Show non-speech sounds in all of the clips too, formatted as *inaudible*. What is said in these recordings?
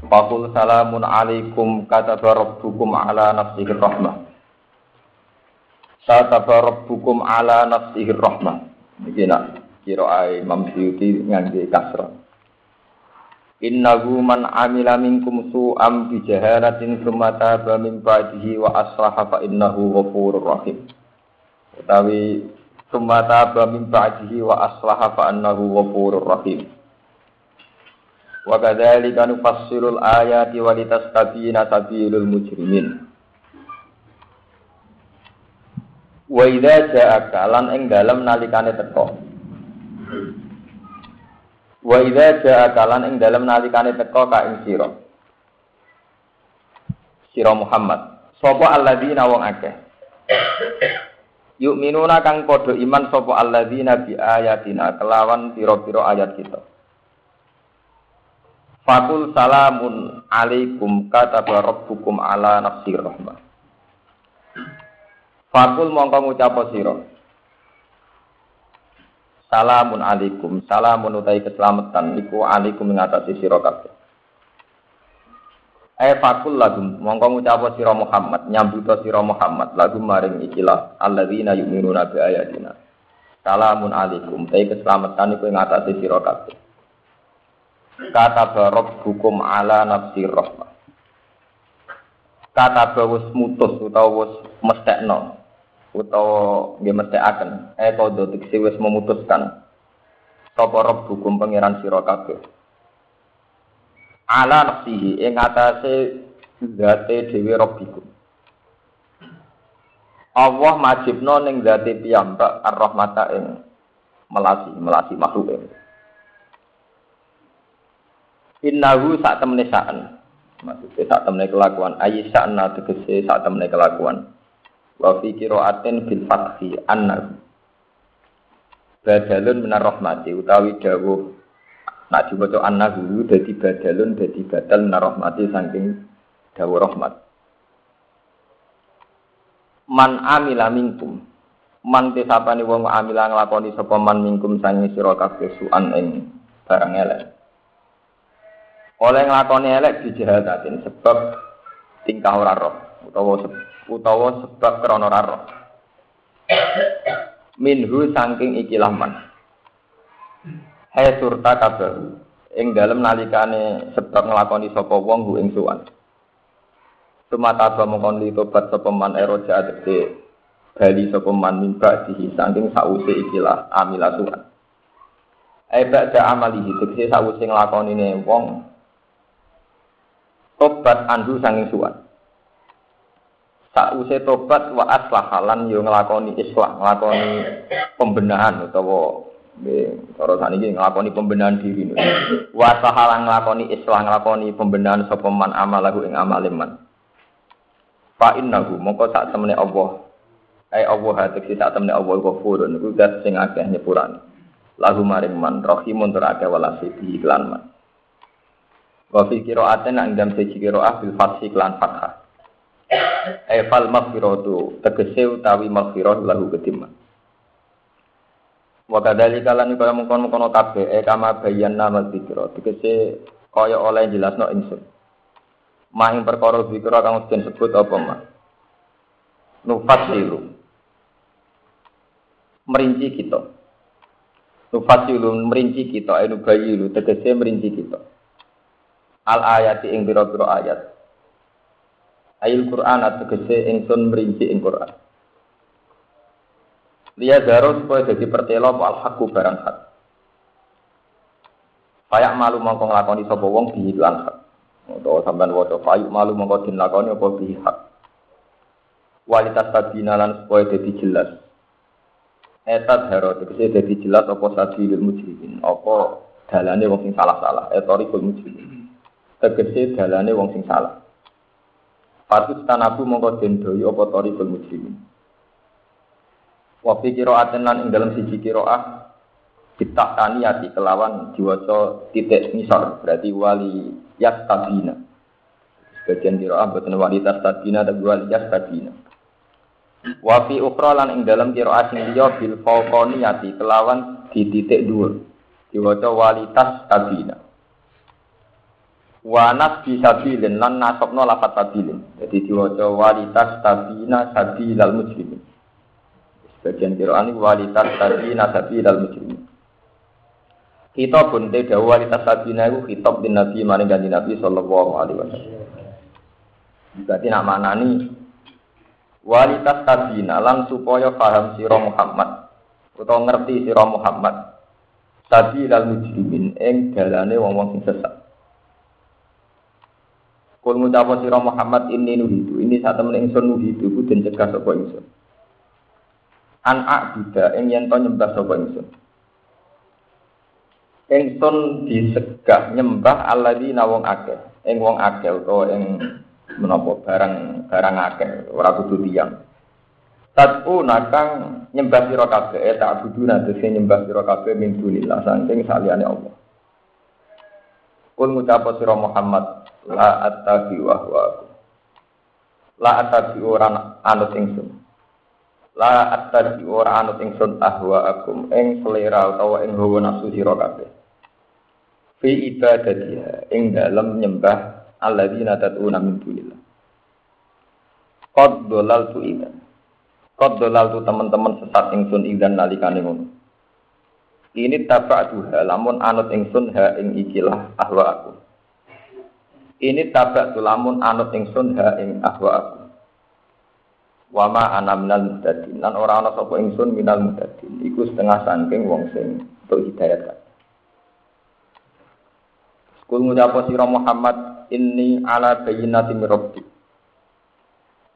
Fakul salamun alaikum kata rabbukum ala nafsihi rahmah. Kata rabbukum ala nafsihi rahmah. Iki nak kira ai Imam Syuuti ngangge kasra. Inna man amila minkum su'am bi sumata ba taba min ba'dihi wa aslaha fa innahu ghafurur rahim. Utawi tsumma taba min ba'dihi wa aslaha fa innahu ghafurur rahim. Wa kadzalika nufassilul ayati wa litastabina sabilul mujrimin. Wa idza ja'aka lan ing dalem nalikane teka. Wa idza ja'aka lan ing dalem nalikane teka ka ing sira. Sira Muhammad. Sapa alladzina wong akeh. Yuk minuna kang podo iman sapa alladzina bi ayatina kelawan pira-pira ayat kita. Fakul salamun alaikum kataba rabbukum ala nafsi rahmah. Fakul mongko ngucap sira. Salamun alaikum, salamun utai keselamatan iku alaikum ing atase sira kabeh. Eh fakul lagum mongko ngucap sira Muhammad, nyambuta sira Muhammad lagum maring ikilah alladzina yu'minuna bi ayatina. Salamun alaikum, utai keselamatan iku ing atase sira kabeh kata barok hukum ala nafsi rahmah. Kata bawus mutus utawa wis mestekno utawa nggih mestekaken eh kodo tekse wis memutuskan. Sapa rob hukum pangeran sira kabeh? Ala nafsihi ing atase zate dhewe rabbikum Allah majibno ning zate piyambak ar-rahmata ing melasi melasi makhluk ing Innahu sak temene saan. Maksudnya sak temene kelakuan. Ayi sa'na tegese sak temene kelakuan. Wa fi qira'atin bil fathi annahu. Badalun minar rahmati utawi dawuh nak diwaca annahu dadi badalun dadi badal minar rahmati saking dawuh rahmat. Man amila minkum man tesapane wong amila nglakoni sapa man minkum sange sira kabeh suan ing barang elek oleh nglakoni elek dijahatatin sebab tingkah ora roh utawa utawa sebab krana ora roh. Minhu saking ikilah man hai surta kabar ing dalem nalikane sebab nglakoni sapa wong hu ing suwan Tumata ba mongkon li tobat sapa man eroja adese bali sapa man mimba dihi saking sause ikilah amila suwan Ai ba'da amalihi tegese sause nglakonine wong tobat andu sanging suwan. Sakwise tobat wa aslahalan yo nglakoni islah, nglakoni pembenahan utawa cara saniki nglakoni pembenahan diri. Wa aslahalan nglakoni islah, nglakoni pembenahan sapa man amalahu ing amaliman. Fa innahu mongko sak temene Allah. Ai Allah hatek sak temene Allah ghafurun niku zat sing akeh nyepurane. Lahu maring man rahimun tur akeh walasi iklan man. Wa fi qira'atin nang dalam siji qira'ah bil fathi lan fathah. Ai fal maghfiratu tegese utawi maghfirah lahu kediman. Wa kadzalika lan kaya mungkon-mungkon kabeh e kama bayyana mal dzikra tegese kaya oleh jelasno ingsun. Mahing perkara dzikra kang den sebut apa mah. Nufasilu. Merinci kita. Nufasilu merinci kita, anu bayilu tegese merinci kita al ayati ing pira-pira ayat. Ayil Quran ategese ingsun merinci ing Quran. Liya zaro supaya jadi pertelo al hakku barang hak. Payak malu mongko nglakoni sapa wong bihi lan hak. Utawa sampean waca payu malu mongko din lakoni apa bihi hak. Kualitas tabina lan supaya jadi jelas. Etat haro tegese jadi jelas apa sabilul mujrimin, apa dalane wong sing salah-salah, etorikul mujrimin. Tegese dalane wong sing salah. Patut tanabu mongko den doyo apa tarikul mujrimin. Wa fi qira'atin lan ing dalam siji qira'ah kita taniyati kelawan diwaca titik misal berarti wali yastabina. Sebagian qira'ah boten wali tastabina tapi wali yastabina. Wa fi ukhra lan ing dalam qira'ah sing liya bil fawqaniyati kelawan di titik dhuwur. Diwaca wali tastabina wa nasbi sabilin lan nasabna lafat sabilin. Jadi diwaca walitas tabina sabilal muslimin sebagian Quran ini walitas tabina sabilal muslimin kita pun tidak walitas tabina itu kitab bin Nabi maring ganti Nabi sallallahu alaihi wasallam. Berarti nak mana nih walitas tabina lan supaya paham sira Muhammad utawa ngerti sira Muhammad sabilal muslimin ing dalane wong-wong sing sesat Kul ngucapa sira Muhammad ini nuhidu. Ini saat temen ingsun nuhidu ku den cegah sapa ingsun. An a'buda ing yen to nyembah sapa ingsun. Ingsun disegah nyembah alladzina wong akeh. Ing wong akeh utawa ing menapa barang barang akeh ora kudu tiyang. Tatu nakang nyembah sira kabeh eh tak budu nadese nyembah sira kabeh min dunillah saking saliyane Allah. Kul ngucapa sira Muhammad la attabi wa huwa la attabi ora anut ingsun. La attabi ora anut ingsun ahwa akum ing selera utawa ing hawa nafsu sira kabeh. Fi ibadatiha ing dalem nyembah alladzina tad'una min dunillah. Qad dalaltu idan qad dalaltu teman-teman sesat ingsun idan nalikane ngono ini tabatuha lamun anut ingsun ha ing ikilah ahwa aku ini tabak tulamun anut ingsun ha ing ahwa aku. Wama ana minal muhtadin. Lan ora ana sapa ingsun minal muhtadin. Iku setengah saking wong sing untuk hidayat. Kul ngucapa sira Muhammad inni ala bayyinati min.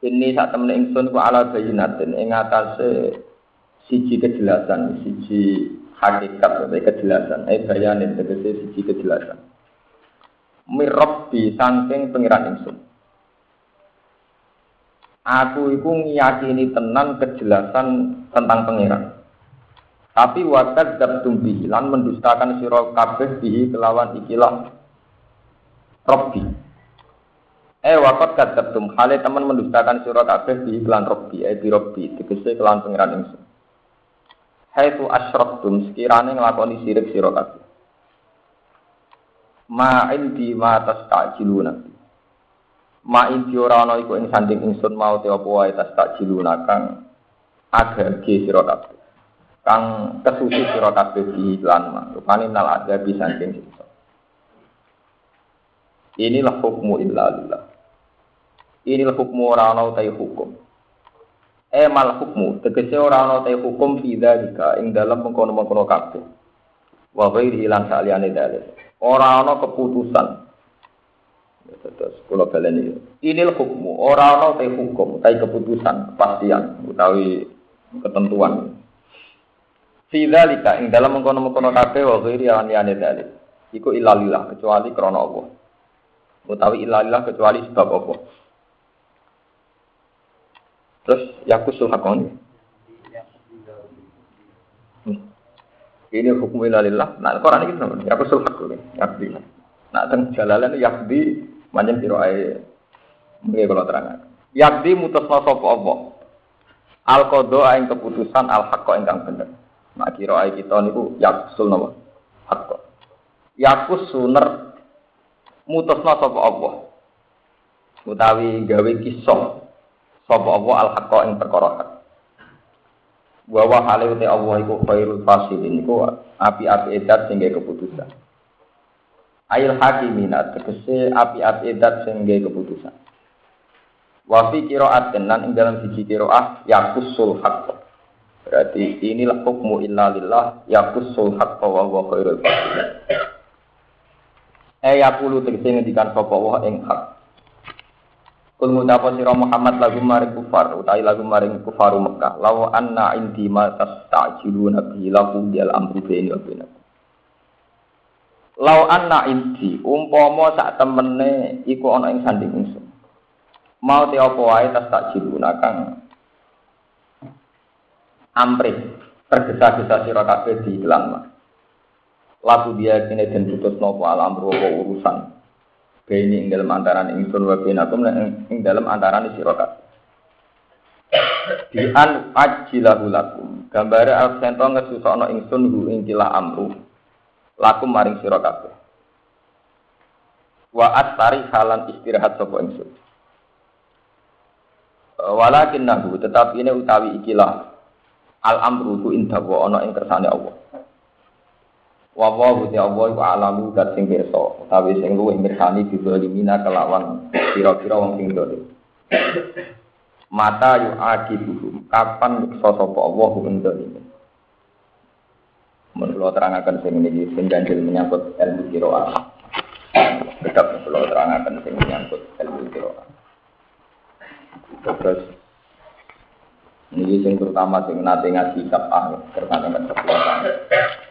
Ini saat temen ingsun ku ala bayyinatin ing atase siji kejelasan, siji hakikat atau kejelasan, eh bayanin tegese siji kejelasan mirabbi saking pengiran ingsun. Aku iku ngiyakini tenan kejelasan tentang pengiran. Tapi wakat dabtum bihi lan mendustakan sira kabeh bihi kelawan ikilah Rabbi. Eh wakat kadabtum hale teman mendustakan sira kabeh bihi kelan Rabbi, eh bi Rabbi tegese kelan pengiran ingsun. Haitsu asyraktum sekirane nglakoni sirik sira kabeh ma indi ma tastajiluna ma indi ora ana iku ing sanding ingsun mau te apa wae tastajiluna kang agage sira kabeh kang kesusu sira kabeh di lan ma rupane nal ada di sanding siksa inilah hukmu illa lillah. Inilah hukmu ora ana hukum eh mal hukmu tegese ora ana utai hukum fi dzalika ing dalam mengkono-mengkono kabeh wa ghairi lan saliyane dalil Ora ana keputusan. Terus kula baleni. Inil hukmu, ora ana te hukum, te keputusan, kepastian utawi ketentuan. Fidzalika ing dalam mengkono-mengkono kabeh wa ghairi an yani dalil. Iku ilalillah kecuali krana Allah. Utawi ilalillah kecuali sebab apa. Terus yakusul hakon. Ini hukum ilalillah. Nah, Quran ini sama. Ya kusul hak ini. Yakdi. Nah, teng jalalan yakdi manjen sira ae mungkin kalau terang. Yakdi mutusna sapa apa? Al qada ing keputusan al haqqa ingkang bener. Nah, kira ae kita niku yakusul napa? Haqqa. Yakus suner mutusna sapa apa? Utawi gawe kisah sapa apa al haqqa ing perkara hak? Wa wa hale te Allah iku khairul fasilin iku api-api edat sing keputusan. Ail hakimina tegese api-api edat sing keputusan. Wa fi qira'atin lan ing dalam siji qira'ah yakusul haqq berarti inilah hukmu illa lillah yakusul haqq wa huwa khairul fasilin eh yakulu tegese ngendikan sapa wa ing hak Kul ngucapa sira Muhammad lagu maring kufar utawi lagu maring kufaru Mekah. Law anna indi ma tastajiluna bihi lahu dil amru baini wa bainakum. Lau anna inti umpama sak temene iku ana ing sanding ingsun. Mau te apa wae tas tak jibunakang amprih tergesa-gesa sira kabeh di iklan mah. Laku dia kini dan putus nopo alam apa urusan. Beni ing dalam antaran ingsun wa binakum ing dalam antaran sira kabeh. Di an ajilahu lakum. Gambare al-sento ngesusokno ingsun hu ing kilah amru. Lakum maring sira kabeh. Wa atari halan istirahat sapa ingsun. Walakin nahu tetapi ini utawi ikilah al amru ku indah wa ana ing kersane Allah. Wa wa te Allah iku alamu dat sing pirsa utawi sing luwih mirsani bizalimina kelawan kira-kira wong sing dolim. Mata yu akibuhum kapan nyiksa sapa Allah ing dolim. Mun kula terangaken sing niki sing ganjil menyangkut ilmu qiraat. Tetap kula terangaken sing menyangkut ilmu qiraat. Terus ini sing terutama sing nate ngaji sabah terutama dengan sepuluh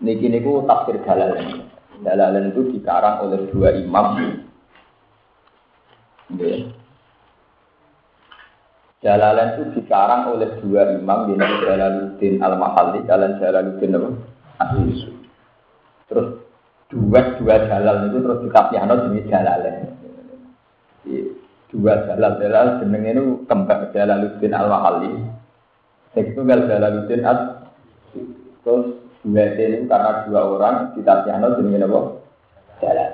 Niki niku tafsir Jalalain. Jalalain itu dikarang oleh dua imam. Nggih. Jalalain itu dikarang oleh dua imam, ini Jalaluddin Al-Mahalli, Jalan Jalaluddin Al-Aziz. Terus dua dua jalal itu terus dikapihano jenis Jalalain dua jalal jalal jeneng itu kembang Jalaluddin Al Mahalli. Itu gal Jalaluddin Al terus dua ini karena dua orang di Tasyano jenenge apa? Jalal.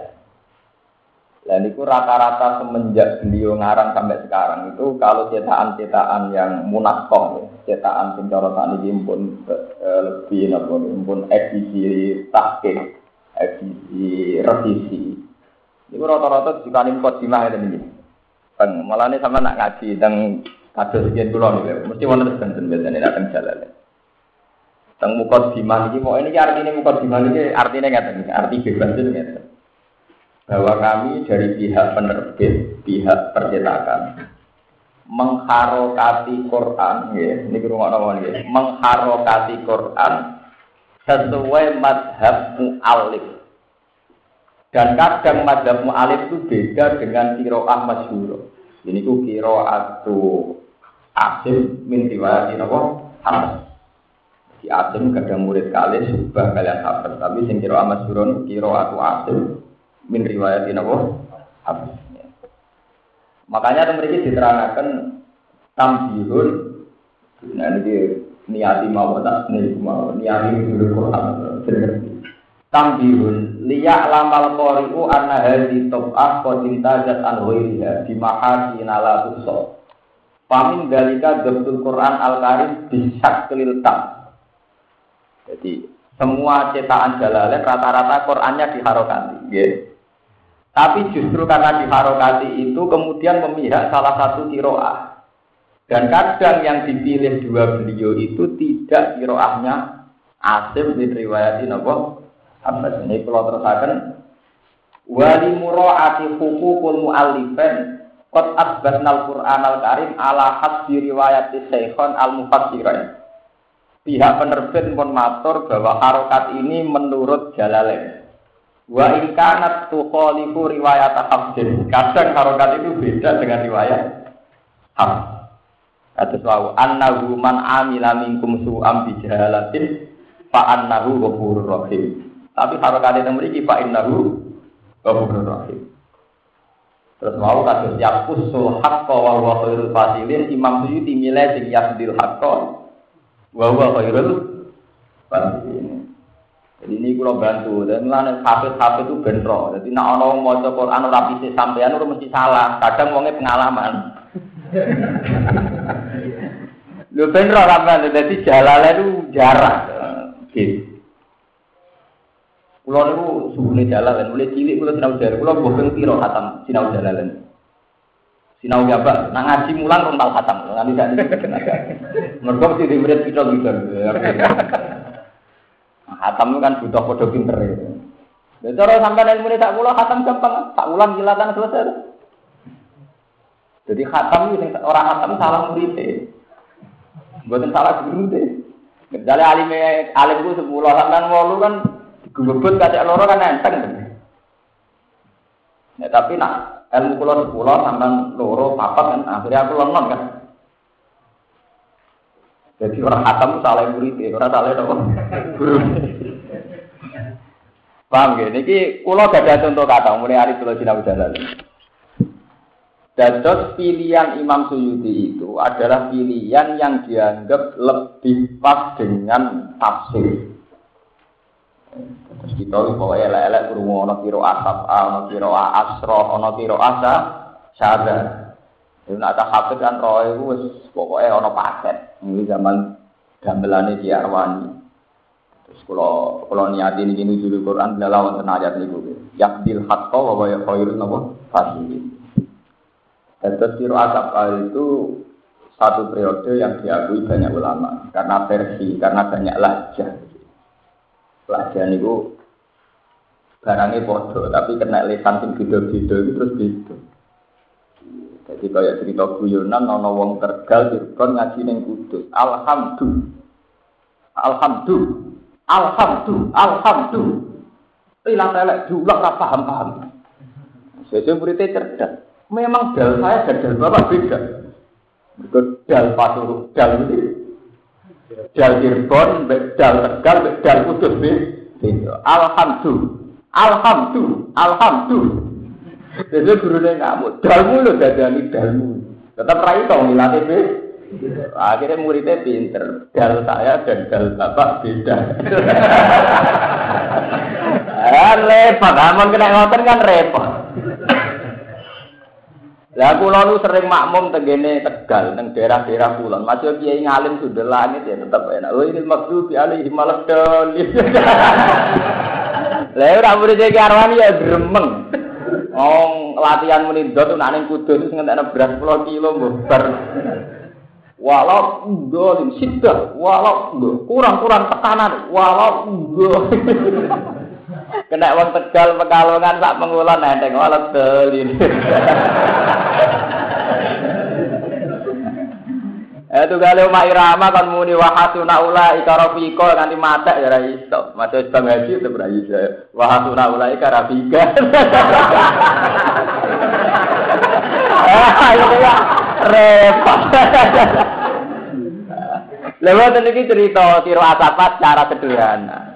Dan itu rata-rata semenjak beliau ngarang sampai sekarang itu kalau cetakan-cetakan yang munakoh, cetakan pencorotan ini pun eh, lebih namun pun edisi tahkik, edisi revisi. Itu rata-rata juga nih kodimah ini. Teng, malah ini sama nak ngaji teng kados sekian pulau nih, mesti wonten sedanten biasanya nak teng jalan. Teng ini, mau ini artinya mukot diman ini artinya nggak arti bebas itu nggak Bahwa kami dari pihak penerbit, pihak percetakan, mengharokati Quran, ya, rumah nama ya, mengharokati Quran sesuai madhab mu'alif dan kadang madhab mu'alif itu beda dengan kiroah masyhur. Ini ku kiroatu asim min riwayat apa? Di asim kadang murid kali subah kalian hafiz. Tapi sing kiroah masyhur kiroatu asim min riwayat apa? Hamas. Makanya itu mereka diterangkan tambihun. Nah ini niati mau tak mau niati dulu Quran. Tambihun liya lamal qori'u anna hadhi tob'ah qadin tajat an ghairiha bimahasi nala tuso. Pamin dalika dabtul Quran al-Karim bisa kelil tam. Jadi semua cetakan jalalain rata-rata Qurannya diharokati. Yeah. Tapi justru karena diharokati itu kemudian memihak salah satu kiroah. Dan kadang yang dipilih dua beliau itu tidak kiroahnya Asim bin riwayatin apa? Abbas ini kalau terusakan wali muraati hukukul mu'allifin Qad asbatna al-Qur'an al-Karim ala hasbi riwayat Syekhon al-Mufassirin. Pihak penerbit pun matur bahwa harokat ini menurut Jalalain. Wa in kanat tukhalifu riwayat Hafsin. Kadang harokat itu beda dengan riwayat Hafs. Kata suau annahu man amila minkum su'am bi jahalatin fa annahu ghafurur rahim. Tapi harokat yang memiliki Pak Innahu Ghafurur Rahim. Terus mau kasus yakusul haqqa wa huwa fasilin Imam Suyuti milih sing yasdil haqqa wa huwa khairul fasilin. Jadi ini kalau bantu, dan mulai hafid-hafid itu benro. Jadi nak orang mau Quran ora bisa sampean ora mesti salah. Kadang wongnya pengalaman. Lu benro sampean, jadi jalan itu jarang. Gitu. Kulo niku jalan, mulai cilik kulo sinau jalan, kulo bobeng piro khatam sinau jalan. Sinau jaba, nang ngaji mulang rong tau khatam, sak niki. Mergo mesti di murid piro gitu. Khatam kan butuh padha pinter. Lha cara sampean ilmu tak kula khatam gampang, tak ulang jilatan selesai. Jadi khatam itu orang khatam salah murid Bukan salah guru deh. Misalnya alim alim gue sepuluh sampean walu kan Gebebut kacek loro kan enteng. Ya, tapi nak ilmu kula sepuluh sampean loro papat kan akhirnya aku lemon kan. Jadi orang hatam salah murid, orang salah apa? Guru. Paham ya? Niki kula gadah contoh kata mulai hari kula sinau jalan. Dados pilihan Imam Suyuti itu adalah pilihan yang dianggap lebih pas dengan tafsir. Terus kita bahwa elek-elek kurung ono kiro asap, ono kiro asro, ono kiro asa, syada. Itu nak tak kan roh itu pokoknya ono paket. Ini zaman gamelane di Arwani. Terus kalau kalau niat ini gini judul Quran adalah wonten ayat niku. Yakdil haqqo wa wa khairun napa fasilin. Terus kiro asap itu satu periode yang diakui banyak ulama karena versi, karena banyak lajah. Lajah niku barangnya bodoh, tapi kena lesan sing beda-beda itu terus beda. Jadi kayak cerita guyonan, nono wong tergal, Cirebon ngaji neng kudus. Alhamdulillah, alhamdulillah, alhamdulillah, alhamdulillah. Hilang telek, diulang paham paham. Sesuai muridnya cerdas. Memang dal saya dan dal bapak beda. Itu dal pasur, dal ini. Dal Cirebon, dal Tegal, dal Kudus beda. Alhamdulillah. Alhamdulillah. Alhamdulillah. Jadi gurunya ngamuk. Dalmu lo dadani dalmu. Tetap rai tau ngilatih be. Akhirnya muridnya pinter. Dal saya dan dal bapak beda. Kan *laughs* repot, aman kena ngoten kan repot. Lah kula nu sering makmum tenggene Tegal nang daerah-daerah kulon. Masih kiai ngalim sudah langit ya tetap enak. Oh ini maksud alaihi maladol. Lah ora murid iki arwani ya gremeng. Oh, latihan muni dot nang kudus ngentekno beras 10 kilo mbar. Walau dolim sidah, walau kurang-kurang tekanan, walau Kena wong Tegal Pekalongan sak pengulan enteng walet dolin. Eh tunggale Mak Irama kon muni wa hasuna ula ikarafiko nganti mate ya ra iso. Masuk bang haji itu ra iso. Wa hasuna ula ikarafika. *laughs* Ayo ya repot. Lewat ini cerita tiro asapat cara sederhana.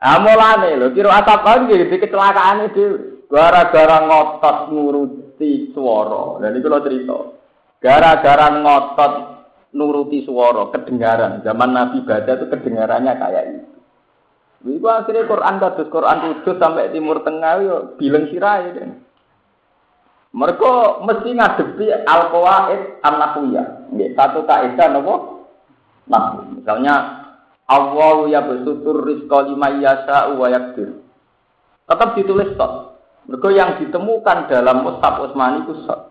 Amolane lho, kira atap nggih di kecelakaan itu gara-gara ngotot nuruti swara. Dan itu lo cerita. Gara-gara ngotot nuruti suara, kedengaran. Zaman Nabi Bada itu kedengarannya kayak itu. Iku akhirnya Quran kados Quran kudus sampai Timur Tengah yo bilang sirai deh. Mereka mesti ngadepi al-qawaid an-nahwiyah. Satu kaidah nopo? Nah, misalnya Allah ya bersutur rizqa lima yasa wa yakdir. Tetap ditulis tot. Mereka yang ditemukan dalam Mushaf Utsmani itu sot.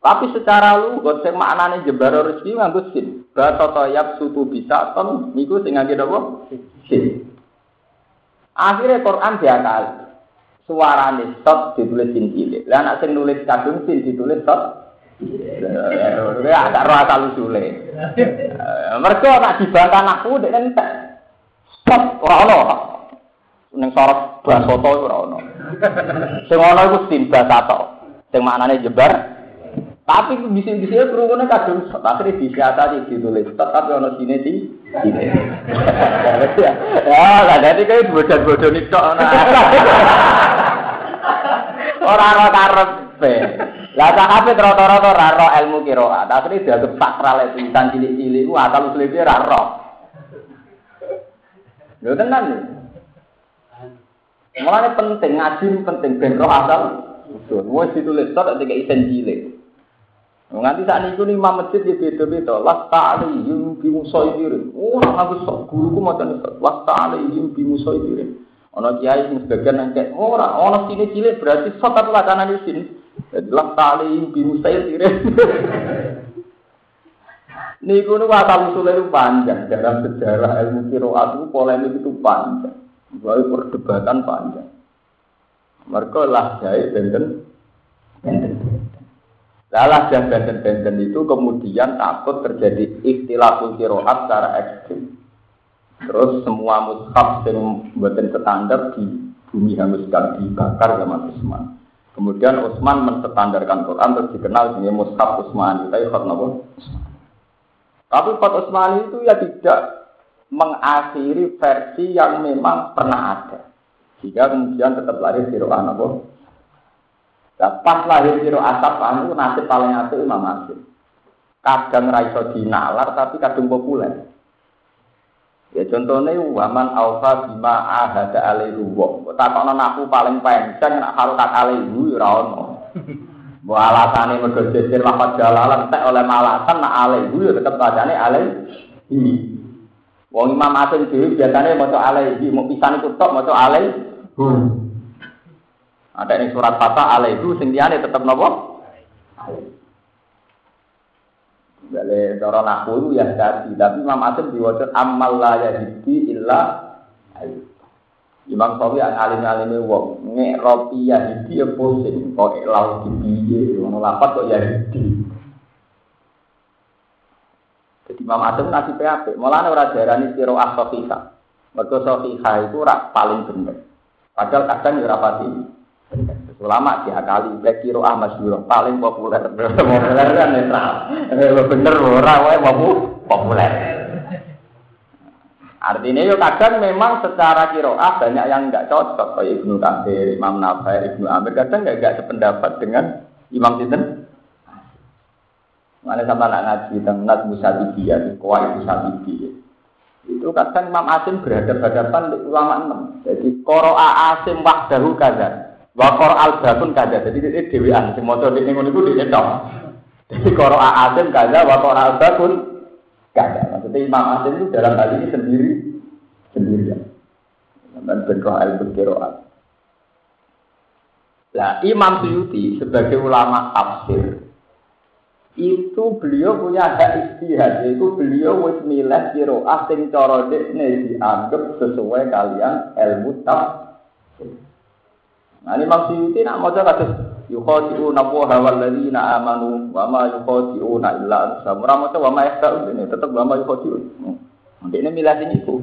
Tapi secara lu, gak sing maknane jebar rezeki nganggo sin. Batata yab sutu bisa ton niku sing ngangge apa? Sin. Akhirnya Quran diakal. Suarane sot ditulis sin cilik. Lah nek sing nulis kadung sin ditulis sot Ya ada roh asal usule. Mereka nak dibantah aku dek entek. Stop ora ono. Ning sorot basoto ora ono. Sing ono iku tim basato. Sing maknane jebar. Tapi bisik-bisiknya kerungunnya kadung akhirnya bisa tadi ditulis tapi ono sini di sini. *laughs* Ya, lah jadi kayak bodoh-bodoh nih *laughs* kok. Orang-orang karepe. Lah sahabat rata-rata ora ro ilmu qiraat. Asline dianggap sakral tulisan cilik-cilik ku asal usule ora ro. Lho tenan lho. Mulane penting ngaji penting ben roh asal usul. Wis ditulis tok ketika isen cilik. Nganti saat ini nih masjid ya beda-beda. Las ta'alihim bi musaidirin. Oh, aku sok guruku mau tanya Las ta'alihim bi musaidirin. Ono kiai sing sebagian nangkep ora, ono sini cilik berarti sok tapi wacana di sini. Jadi lah tali bingung saya tirin. Niku nu asal usulnya itu panjang dalam sejarah ilmu kiroat itu polemik itu panjang, bahwa perdebatan panjang. Mereka lah jahit benten, benten. Lalah dan benten-benten itu kemudian takut terjadi istilah kiroat secara ekstrim. Terus semua mushaf yang buatin standar di bumi hanguskan dibakar sama Utsman. Kemudian Utsman menstandarkan Quran terus dikenal dengan mushaf Utsman. Ikut nopo Tapi Khot Utsman itu ya tidak mengakhiri versi yang memang pernah ada. Jika kemudian tetap lahir di roh apa? Nah, pas lahir di roh asap itu nasib paling apik Imam Asim. Kadang raiso dinalar tapi kadang populer. Ya contohnya waman alfa bima ahada alaihi wa. Takokno aku paling penceng nak tak alaihi ora ono. *laughs* Mbok alasane mergo jejer lafaz jalalan tek oleh malasan nak alaihi ya tetep bacane alaihi. Wong Imam Asim dhewe biasane maca alaihi, mau pisan iku tok maca alaihi. Ada ning surat Fatah alaihi sing liyane tetep napa? Alaihi. Jadi cara naku itu ya jadi, tapi Imam Asim diwajib amal la yahdi illa ayu. Imam Sawi yang alim-alim wong ngek roti yahdi ya pusing kok lau di piye ngono lapat kok yahdi. Jadi Imam Asim nasi PAP, malah ora diarani sira as-sahihah. Mergo itu rak paling bener. Padahal kadang ya ora pati. Ulama diakali, baik kiro Ahmad Syuro paling populer. populer kan netral. Bener orang wae populer. Artinya yo kadang memang secara kiroah banyak yang nggak cocok kayak Ibnu Katsir, Imam Nawawi, Ibnu Amir kadang nggak nggak sependapat dengan Imam Sinten. Mana sama anak ngaji tentang Nat Musadibiyah, Kuwait Musadibiyah. Itu kadang Imam Asim berhadapan-hadapan ulama enam. Jadi Qoro'a Asim wahdahu kaza. Wakor al batun kada. Jadi ini dewan. Motor di ngono iku dhewe tok. Jadi koro asim kada wakor al batun kada. Maksudnya Imam Asim itu dalam hal ini sendiri sendirian. Dan benroh al berkiroat. Nah, Imam Suyuti sebagai ulama tafsir itu beliau punya hak istihad yaitu beliau wis milih kiroah sing cara dekne dianggap sesuai kalian ilmu tafsir. Nah ini Imam Suyuti nak maca kados yukhadi'una wa walladzina amanu wa ma yukhadi'una illa anfusahum. Ora maca wa ma yahta'un ini tetep wa ma yukhadi'un. Ini milih sing iku.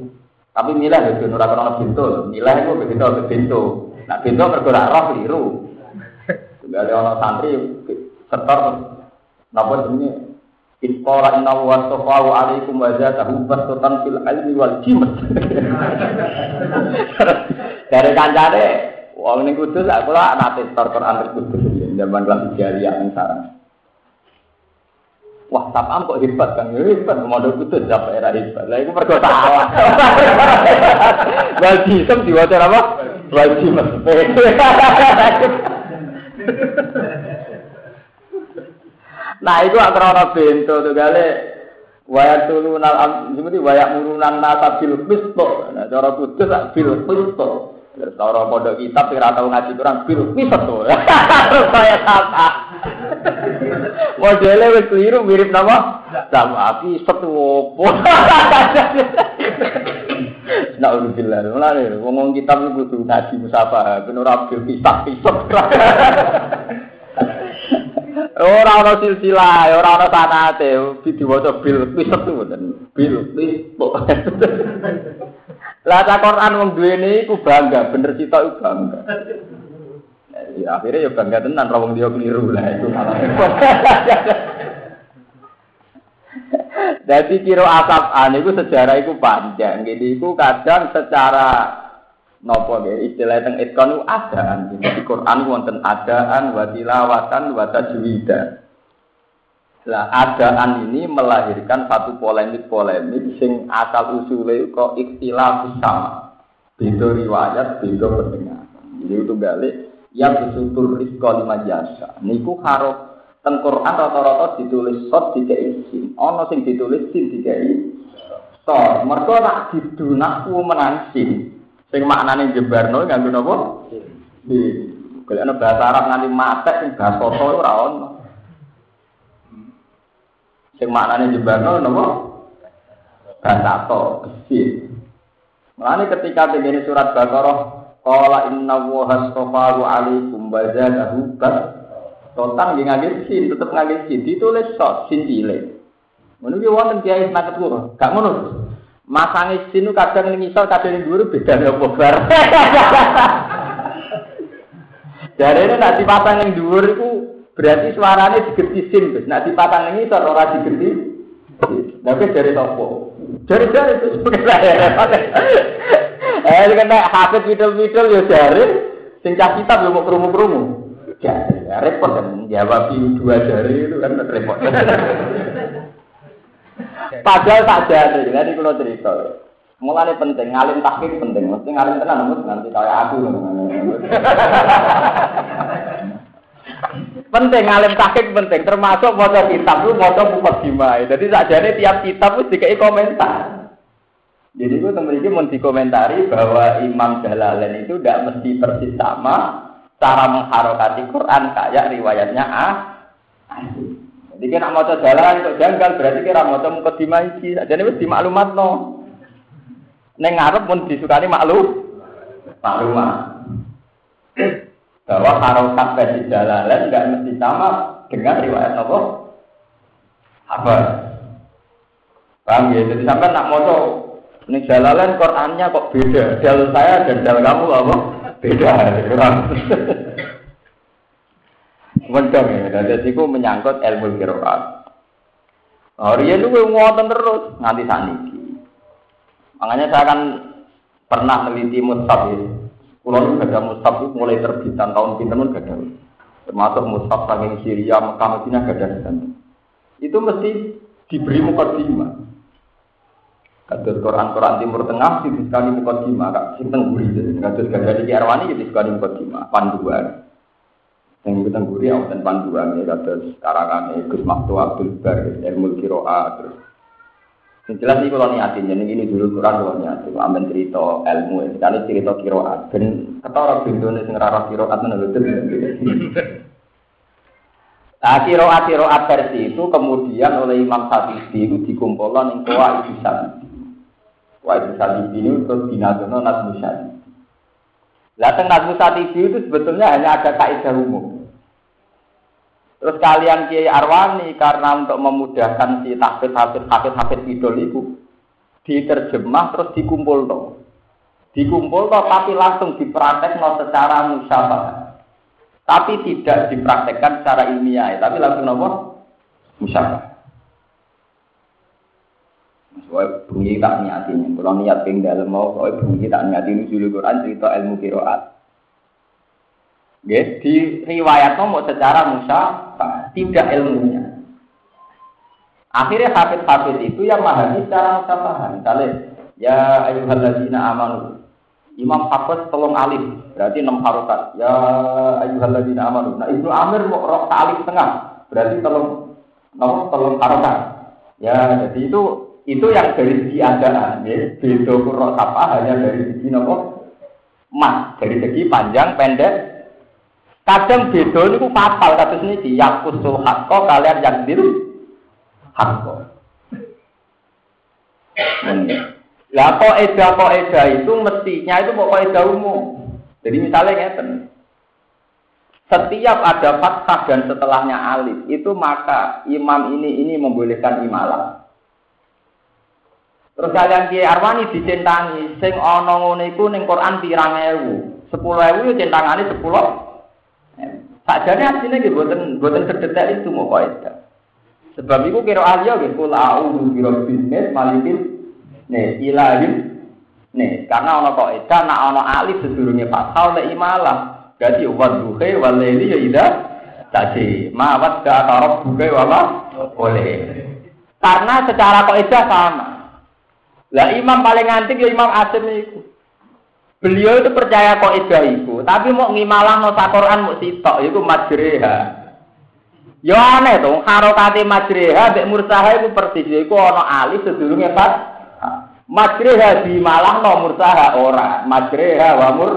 Tapi milih ya ora kena pintu. Milih iku begitu pintu. Nah pintu mergo ora roh liru. Tunggal ana santri setor napa jenenge Iqala inna wa safahu alaikum wa zatahu bastatan fil ilmi wal jimat. *laughs* Dari kancane Wong ning kudus aku lah nate tor Quran ning kudus zaman kelas jariah ning sarang. Wah, tapam kok hebat kan? Ya, hebat, modal kudus apa era hebat. Lah iku mergo tawa. *laughs* Wajib sem diwaca apa? Mesti. *laughs* Nah, itu antara bento tuh gale Waya tulunal am, seperti waya murunan nasa bil. Nah, cara kudus bil pisto. Cara pondok kitab sing ora tau ngaji Quran biru piset to. *laughs* Saya kata. Modele wis keliru mirip nama sama api setu opo. *laughs* Nah, udah mulane ngomong kitab itu kudu ngaji musafah, ben ora bil pisak piset. *laughs* Ora ana silsilah, ora ana sanate, diwaca bil piset tuh, bil piset. Lah ta Quran wong duwene iku bangga, bener cita iku bangga. Ya akhirnya ya bangga tenan ra wong dia keliru lah itu. Jadi kira asap itu sejarah itu panjang. Jadi itu kadang secara nopo ya istilah itkon itu adaan. Jadi Quran wonten adaan wa tilawatan wa tajwidan. Lah adaan ini melahirkan satu polemik-polemik sing asal usulnya kok ikhtilaf sama. Beda riwayat, beda pendengar. Jadi itu balik yang disutul rizqa lima jasa. Niku harus teng Quran rata-rata ditulis sot tiga isin. Ono sing ditulis sin tiga sot. Mereka nak didunaku menansin. Sing maknane jebarno nganggo napa? Di. Kalau bahasa Arab nanti mate sing bahasa ora ono. Sing maknane jembano napa? Basato, besi. Mulane ketika begini surat Baqarah, qala inna wa hastafaru alaikum wa zadahu bas. Totan nggih ngangge sin, tetep ngangge sin, ditulis sot sin cilik. Ngono ki wonten kiai sanget kula. Gak ngono. Masang isin kadang ning isor kadang ning dhuwur bedane opo bar. Dari ini nak dipasang ning dhuwur iku berarti suaranya digerti sin, Gus. Nak dipasang ning isor ora digerti. Tapi dari topo. Dari dari itu sebenarnya. Eh, kan hafid widel-widel ya dari sing cah kitab yo mau kerumu-kerumu. Ya, repot kan jawab dua jari itu kan repot. *laughs* Padahal tak jadi, jadi kalau cerita. Mulai penting, ngalim takik penting. Mesti ngalim tenang, nanti kayak aku. *laughs* penting ngalim takik penting, termasuk foto kitab foto buku gimai. Jadi saja tiap kitab itu dikai komentar. Jadi itu teman ini mau dikomentari bahwa Imam Jalalain itu tidak mesti persis sama cara mengharokati Quran kayak riwayatnya ah. Jadi kan mau jalan untuk janggal berarti kira mau muka dimaiki. Jadi wis dimaklumat no. Neng ngarep pun disukani maklum maklumat. Bahwa harokat versi jalalan nggak mesti sama dengan riwayat nopo apa. Paham ya? Jadi sampai nak moto ini jalalan Qurannya kok beda. Dal saya dan dal kamu apa? Beda. Kurang. Mendong ya. Dan itu menyangkut ilmu kiroat. Oh, dia itu ngotot terus nganti saniki. Makanya saya kan pernah meneliti mushaf ya. Kulo itu gada mushaf itu mulai terbitan tahun pinter pun gada. Termasuk mushaf saking Syria, Mekah, Madinah gada Itu mesti diberi mukadimah. Kados Quran-Quran Timur Tengah di sekali mukadimah, kak sing tengguri. Kados Ghazali Arwani di sekali mukadimah, panduan. Yang itu tengguri dan panduan ya kados karangan Gus Maktu Abdul Bar, Ilmu Kiroa terus. Yang jelas ini kalau niatin, jadi ini dulu Quran kalau niatin, amin cerita ilmu, sekali cerita kiroat, dan kata orang bintune sing rara kiroat betul. Nah, kiroat kiroat versi itu kemudian oleh Imam Syafi'i itu dikumpulkan yang kuah itu Syafi'i. Wah itu Satibi ini terus dinadono Nazmu Satibi. Lah Nazmu Satibi itu sebetulnya hanya ada kaidah umum. Terus kalian Kiai Arwani karena untuk memudahkan si tahfidz hafid hafid hafid idol itu diterjemah terus dikumpul toh. Dikumpul toh tapi langsung dipraktek no secara musyawarah. Tapi tidak dipraktekkan secara ilmiah, tapi langsung nopo musyawarah. Soalnya bunyi tak niatin, kalau niat ping dalam mau, soalnya bunyi tak niatin dulu Quran cerita ilmu kiroat. Ya, di riwayat mau secara musa, tidak ilmunya. Akhirnya hafid-hafid itu yang memahami secara musafahan. Misalnya, ya ayyuhalladzina amanu. Imam Hafiz tolong alif, berarti enam harokat. Ya ayyuhalladzina amanu. Nah, Ibnu Amir mau rok alif tengah, berarti tolong tolong tolong harokat. Ya, jadi itu itu yang dari segi adaan ya beda kurang apa hanya dari segi nopo mas dari segi panjang pendek kadang beda itu fatal kasus ini di yakusul hakko kalian yang biru hakko lah kok eda kok eda itu mestinya itu mau eda umum jadi misalnya ngeten setiap ada fathah dan setelahnya alif itu maka imam ini ini membolehkan imalah Terus kalian Kiai Arwani dicentangi, sing ana ngene iku ning Quran pirang ewu. 10.000 yo centangane 10. Sakjane asline nggih boten boten sedetek itu mau kaidah. Sebab iku kira ahli nggih kul a'udzu bisnis malikin nih ilahin nih karena ana kaidah nak ana alif sedurunge fathah lek imalah. Berarti wadduhe walaili ya ida tadi mawat ka tarab buke wala oleh. Karena secara kaidah sama. Lah imam paling antik ya Imam Asim itu. Beliau itu percaya kok itu, tapi mau ngimalah no Quran mau sitok itu majreha. Ya aneh tuh, harokati majreha bek mursaha itu persis itu ono alif sedurunge fat. Majreha di malah no mursaha ora, majreha wa mur.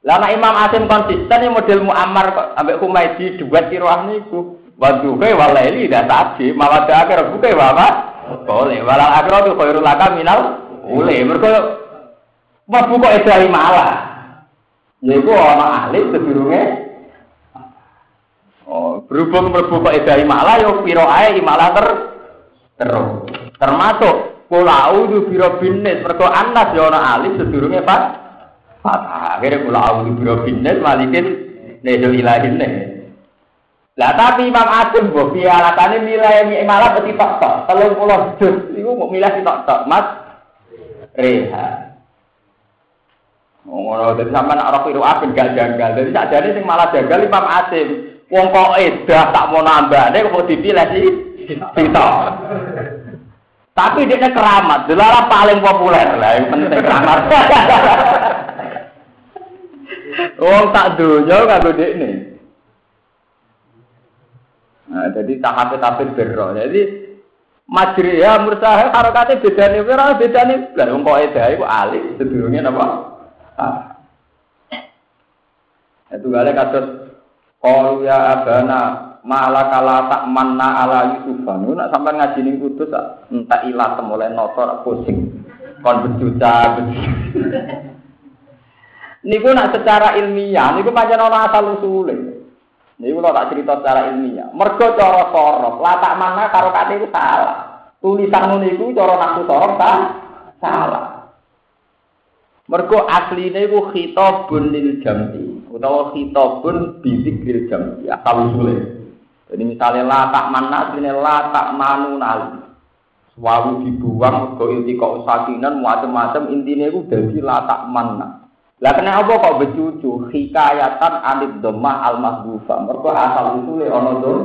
Lama Imam Asim konsisten yang model Muammar ambek Humaydi dibuat kiroah niku. Waduhe walaili dah tadi, malah akhir buke bapak. Boleh. Walau akhiratu khairul laka minal boleh. Mereka mlebu kok edari malah. Yaiku ana alif sedurunge Oh, berhubung mlebu kok edari malah yo pira ae malah ter terus. Termasuk Kula auzu bi rabbin nas, mergo anas ya ana alif sedurunge pas. Fathah. Akhire kula auzu bi rabbin nas malikin nesul ilahin ne. Lah tapi Imam Asim mbok piye alatane milih malah peti tok tok. 30 juz mau milih tok tok, Mas. Reha. Ngono dadi sampean ora kira aben gak janggal. Dadi sakjane sing malah janggal Imam Asim. Wong kok edah tak mau nambahne kok dipilih sih. Sitok. Tapi dia keramat, dilarang paling populer lah, yang penting keramat. *laughs* Wong tak kagak dek nih. Nah, jadi tahap tahap berro. Jadi majri ya mursahe harokatnya beda nih, beda beda nih. Lalu kok edah itu alih sedurungnya apa? Ah. Itu gale kasus kalau ya abana malah kala tak manna ala Yusufan. Nak sampai ngaji ning kudus entah ilah mulai notor pusing. Kon berjuta *laughs* Niku nak secara ilmiah, niku pancen ana asal usule. Niku kalau tak cerita secara ilmiah. Mergo cara sorok, latak mana karo kate itu salah. Tulisan ngono iku cara nafsu sorok? Salah. Mergo asline iku khitabun lil jam'i utawa khitabun bi dzikril jam'i asal usule. Jadi misalnya latak mana, ini latak manu nali. Wawu dibuang, kok inti kok sakinan, macam-macam intinya itu jadi latak mana. Lah kena apa kok becucu? Hikayatan anit domah al mahbufa. Mereka asal usulnya ono dom.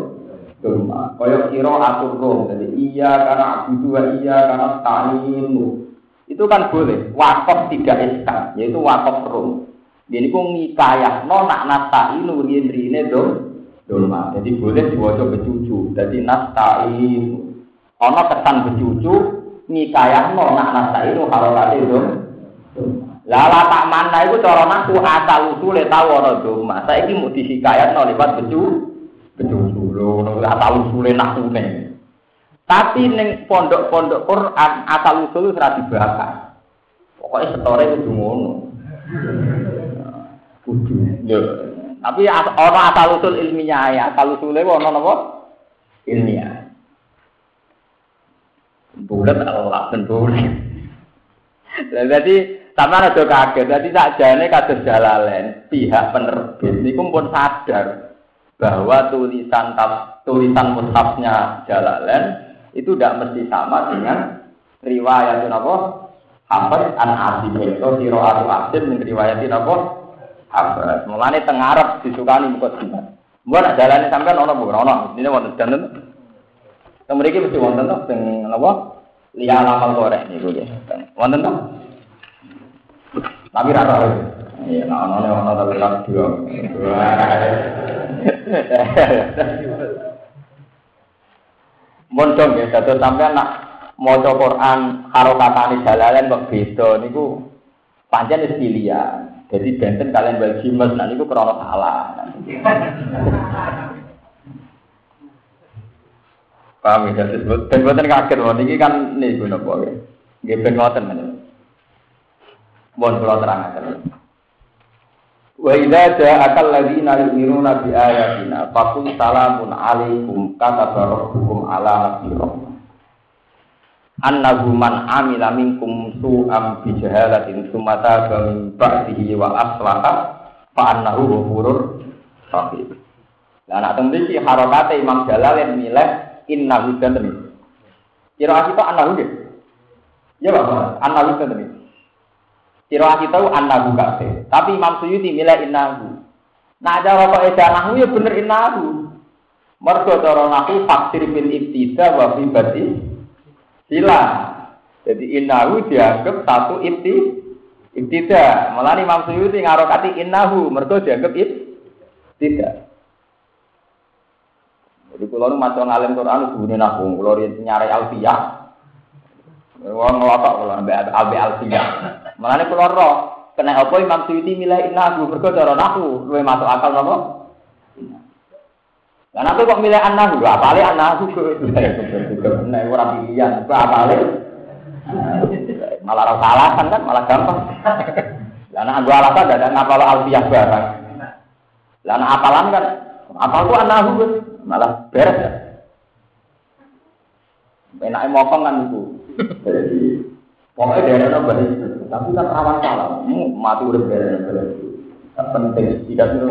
Domah. Kaya kira atur rom. Jadi iya karena abudu wa iya karena ta'inu. Itu kan boleh. Wakaf tidak eskan. Yaitu wakaf rom. Jadi kok ngikayah no nak nata'inu rien-riene dom. dolma. Jadi boleh diwaca becucu. Jadi nastain. Ono kesan becucu nikayahno nak nastain harokate dom. Lala tak mana itu cara naku asal usule tahu ono doma. Saiki mau disikayatno lewat becu becucu lho asal usule nakune. Tapi neng pondok-pondok Quran asal usul ora dibahas. Pokoknya setore kudu ngono. *laughs* Kudu. Tapi ono asal usul ilmiah ya, asal usule ono napa? Ilmiah. Bulat Allah ben bulat. Jadi sama ada kaget, jadi tak jane kados jalalen pihak penerbit niku pun sadar bahwa tulisan tulisan mushafnya jalalen itu tidak mesti sama dengan riwayat apa? Hafiz an Asim itu riwayat Asim min riwayat apa? Abbas. Mulane teng Arab disukani muka jimat. Mbok nak dalane sampean ana bu, ana. Ini wonten danten. Teng mriki mesti wonten to teng napa? Liya lamal korek niku nggih. Wonten to? Tapi ra tau. Iya, ana ana tapi tak dua. *laughs* Mondong ya, dados sampean nak maca Quran harokatane jalalen kok beda niku pancen wis pilihan. Jadi benten kalian bagi mas, nah itu krono salah. Paham ya, jadi dan buatan kaget, mohon ini kan nih nopo ya, gue ben ngoten mana. Mohon terang aja. Wa idza ja'akal ladzina yu'minuna bi ayatina faqul salamun alaikum kata rabbukum ala nafsihi annahu man amila minkum su'am bi jahalatin sumata min ba'dihi wa aslaha fa annahu ghafurur rahim. Lah nek teng mriki harokate Imam Jalalain milih innahu dan Kira kita annahu nggih. Ya Pak, annahu dan Kira kita annahu kabeh. Tapi Imam Suyuti milih innahu. Nah cara kok edanahu ya bener innahu. Mergo cara nahu faksir bil ibtida wa fi sila. Jadi innahu dianggap satu ibti ibtida. Malah Imam Suyuti ngarokati innahu mergo dianggap ib tidak. Jadi kalau nu masuk ngalim Quran hubungi nahu, kalau nyari alfiyah, wong ngelotok kalau ambil ambil alfiyah. Malah nih kalau roh, kena apa Imam Suyuti milih innahu mergo cara lu masuk akal nopo? Karena aku kok milih anak gue, apa lagi anak aku Nah, orang pilihan, gue apa lagi? Malah rasa alasan kan, malah gampang. Karena gue alasan gak ada ngapal alfiah barang. Karena apalan kan, apal anak gue, malah beres ya. Enaknya mokong kan itu. Jadi pokoknya daerah nambah itu. Tapi kan rawan salah. Mati udah daerah nambah itu. Penting tidak itu.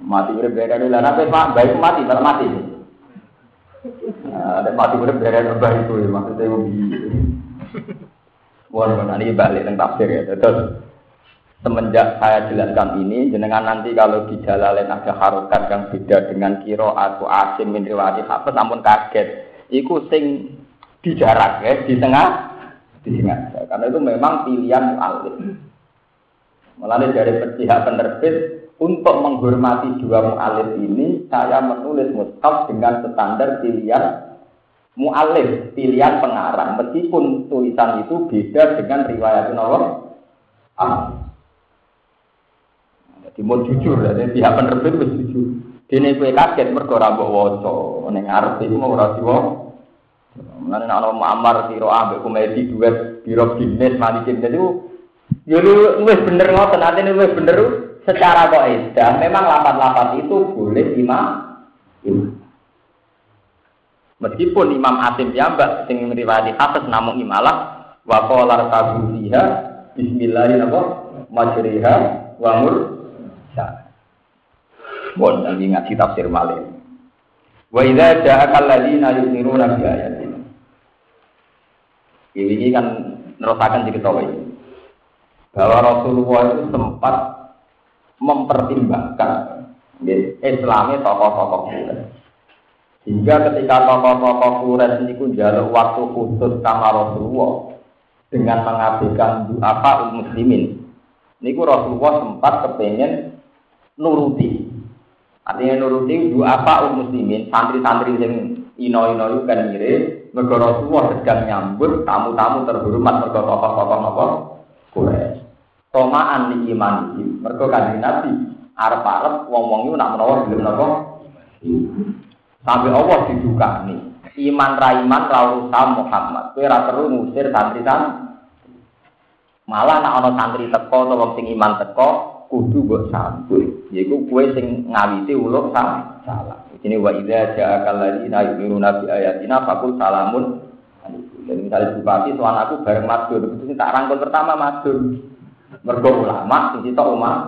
Mati udah daerah itu. Lah nabi pak baik mati malah mati. Nah, ada mati udah daerah nambah itu ya maksudnya Mohon mohon ini balik tentang tafsir ya. Terus semenjak saya jelaskan ini, jenengan nanti kalau di jalan ada harokat yang beda dengan kiro atau asim min riwayat hafes, namun kaget. Iku sing di jarak ya, di tengah, di tengah. Karena itu memang pilihan mu'alif. Melalui dari pihak penerbit, untuk menghormati dua mu'alif ini, saya menulis mushaf dengan standar pilihan mu'alif, pilihan pengarang. Meskipun tulisan itu beda dengan riwayat Nawawi. Ah. Jadi mau jujur, jadi pihak penerbit harus jujur. Dene kowe kaget mergo ora mbok waca, ning arep. Mulane nek ana Muammar sira ambek komedi duet biro bisnis malikin itu yo lu wis bener ngoten artine wis bener secara kaidah memang lapat-lapat itu boleh imam Meskipun Imam Asim Yambak sing riwayat Hafiz namun imalah wa qala rabu fiha bismillahirrahmanirrahim majriha wa mursa. Bon, nanti ngaji tafsir malih. Wa idza ja'aka alladziina yu'minuna bi ayatina. Ini kan nerusakan diketahui bahwa Rasulullah itu sempat mempertimbangkan Islamnya tokoh-tokoh Quraisy. Hingga ketika tokoh-tokoh Quraisy ini jaluk waktu khusus sama Rasulullah dengan mengabaikan apa muslimin. Niku Rasulullah sempat kepengen nuruti Artinya nuruti dua apa muslimin, santri-santri yang ino-ino kan mirip, mergo Rasulullah sedang nyambut tamu-tamu terhormat mergo tokoh-tokoh apa? Quraisy. Tomaan di iman iki, mergo kanjeng Nabi arep-arep wong-wong nak menawa belum napa? Sampai Allah nih. Iman raiman rausa Muhammad. Kowe ora perlu ngusir santri-santri. Malah nak ana santri teko utawa sing iman teko, kudu mbok sambut yaiku kue sing ngawiti uluk salah ini wa idza ja'akal ladzina yu'minuna bi ayatina faqul salamun jadi misalnya bupati tuan aku bareng madur itu tak rangkul pertama madur mergo ulama sing sitok umat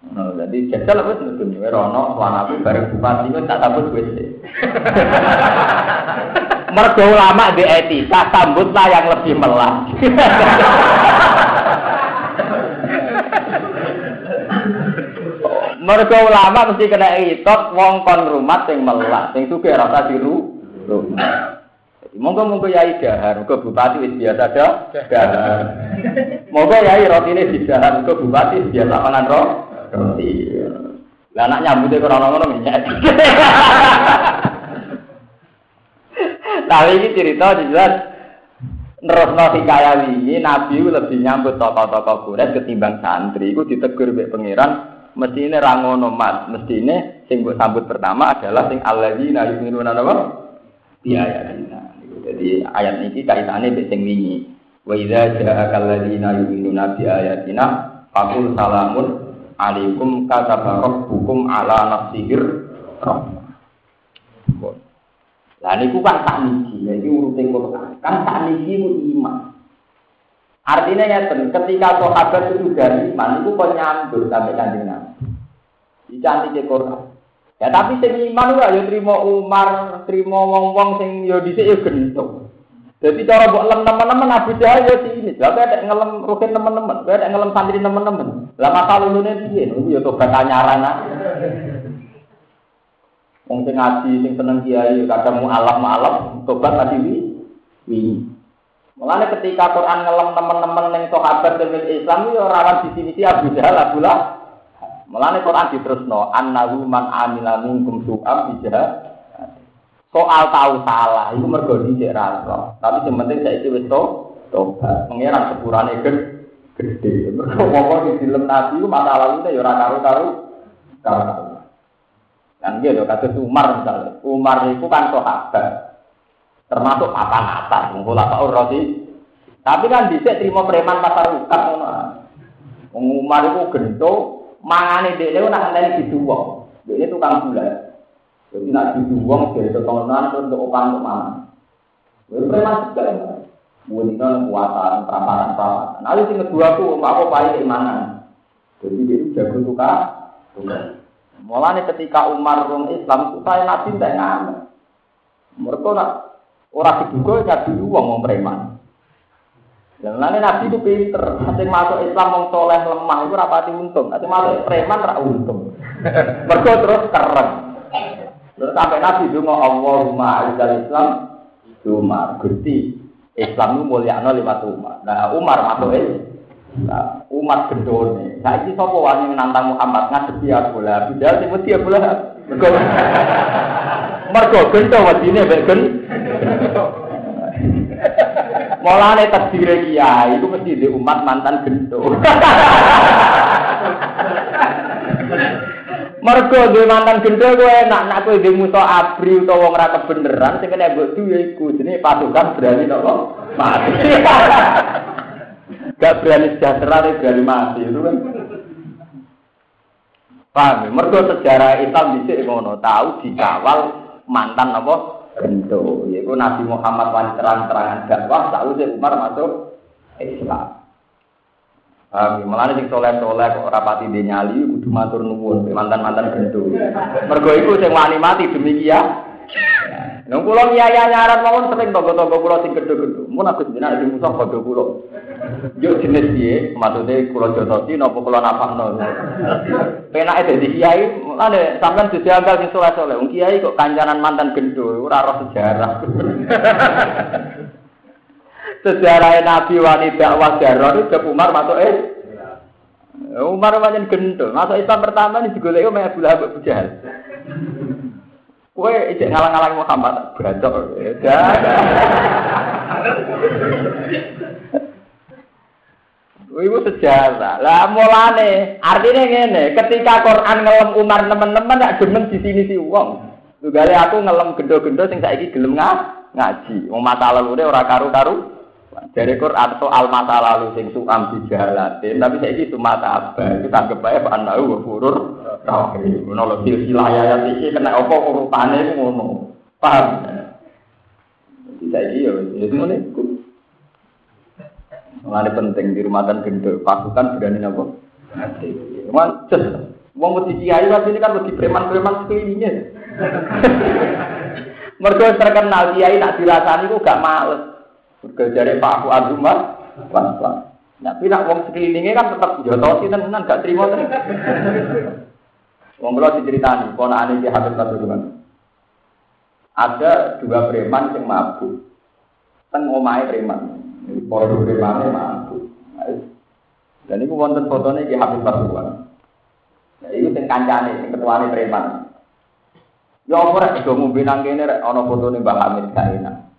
Nah, jadi jajal apa sih nutun? Rono, tuan aku bareng bupati itu tak sambut gue sih. *laughs* Mergo ulama di etika sambutlah yang lebih melas. *laughs* Mergo ulama mesti kena itot wong kon rumah sing melah, sing sugih rasa diru. Monggo monggo yai dahar, monggo bupati wis biasa dah. Dahar. Monggo yai rotine didahar, monggo bupati biasa mangan ro. Roti. Lah anak nyambute ora ngono nyet. Tapi ini cerita jelas nerusno hikayat ini Nabi lebih nyambut tokoh-tokoh Quraisy ketimbang santri. Iku ditegur mbek pangeran mesti ini rangono mat, mesti ini sing sambut pertama adalah sing alladzina yu'minuna apa? Di ayat ini. Jadi ayat ini kaitannya dengan sing wingi. Wa idza ja'aka alladzina yu'minuna bi ayatina faqul salamun alaikum kataba rabbukum ala nafsihir rahmah. Lah niku kan tak niki, iki urute Quran. Kan tak niki iman. Artinya ya ketika sahabat itu dari iman, itu kok sampai kanjeng Nabi. Dicantik ke Quran. Ya tapi sing iman ora ya trimo Umar, trimo wong-wong sing ya dhisik ya gentuk. Jadi cara buat lem teman-teman Abu Jahal ya sini. Lah ada ngelem rukin teman-teman, ada ngelem santri teman-teman. Lah masa lulune piye? Niku ya tobat anyaran ah. Wong sing ngaji, sing seneng kiai, kadang mu alam alam, tobat tadi wi. Mulane ketika Quran ngelem teman-teman yang sahabat dengan Islam itu rawan di sini si Abu Jahal Abu. Mulane Quran diterusno annahu man amila minkum su'am bijah. Soal tahu salah itu mergo dhisik ra Tapi yang penting saiki wis to tobat. Pangeran sepurane gede. Mergo apa di film Nabi itu masa lalu ya ora karo-karo karo. Kan gitu kata Umar misalnya. Umar itu kan sahabat termasuk papan atas mengkula Pak Urrosi tapi kan bisa terima preman pasar ukat Umar itu gento mangane dia nak ngenteni diduwong dia tukang gula jadi nak diduwong dari ketontonan untuk opang untuk mana Preman juga. Mungkin kuatan, peramparan, peramparan. Lalu yang kedua aku, apa paling keimanan. Jadi dia jago tukar. Mulanya ketika Umar rum Islam, supaya Nabi tidak ngamen. Mereka nak orang diduga nyabi uang mau preman. Nanti Nabi itu pinter, nanti masuk Islam mau soleh lemah itu rapati untung, nanti masuk preman rak untung. *laughs* Mereka terus keren. Terus sampai Nabi mau Allahumma a'izal Islam, Umar, Gusti, Islam itu mulia lima Umar. Nah Umar masuk. Nah, umat gendone. Nah, ini sapa wani menantang Muhammad ngadepi Abu Lahab. Sing wedi Abu Lahab. Mergo *laughs* Mergo gendo wedine gen. Mulane tadbire kiai iku mesti di umat mantan gendo. Mergo duwe mantan gendo kowe enak nak kowe duwe musuh abri utawa wong ra kebeneran sing kena mbok duwe iku jenenge pasukan berani napa mati. Gak berani sejahtera, berani mati itu kan. Paham? Mergo sejarah Islam di ngono tahu dikawal mantan apa? Gento. Yaitu Nabi Muhammad wan terang-terangan dakwah sih Umar masuk Islam. Paham? Ya? Mulane sing soleh-soleh kok rapati dia nyali kudu matur nuwun mantan-mantan gento. Mergo iku sing wani mati demi kia. Nang kula nyaya nyarat mawon sering tonggo-tonggo kula sing gedhe-gedhe. Mun aku jenengan di musuh padha kula. Yo jenis piye? Maksude kula jotosi napa kula napakno. Penake dadi kiai, mulane sampean dijagal sing saleh-saleh. Wong kiai kok kancanan mantan gendho, ora sejarah. sejarah Nabi wani dakwah jaror itu Umar masuk eh Umar wajan gendho. Masuk Islam pertama ini digoleki Umar Abu Lahab Jahal. Kue ijek ngalang-ngalang Muhammad berantok. Ibu sejarah. Lah mulane artinya ngene, ketika Quran ngelem Umar teman-teman gak demen di sini si wong. Tugale aku ngelem gendo-gendo sing saiki gelem ngaji. Wong mata lalu ora karu-karu. Dari Quran soal masa lalu sing suam dijalatin, tapi saya itu mata apa? Kita anggap baik Pak Anda furur. Rahim. Lho silsilah ayat iki kena apa urutane ngono. Paham? Saya yo itu ngene iku. Mulane penting di rumah dan gendut pasukan berani? Hati. Cuman ces wong mesti kiai ini kan mesti preman-preman sekelilingnya. *laughs* Mergo terkenal kiai nak dirasani kok gak males. Mergo jare Pak Fuad Umar, pelan-pelan. Tapi nak wong sekelilingnya kan tetap jotosi tenan gak terima tenan. Wong kula diceritani, ponakane Ki Habib Pasuruan. Ada dua preman yang mabuk. Teng omahe preman. Para premane mabuk. Dan itu wonten fotonya Ki Habib Pasuruan. Ya itu sing kancane, sing ketuane preman. Ya ora do ngombe nang kene rek ana fotone Mbah Hamid enak.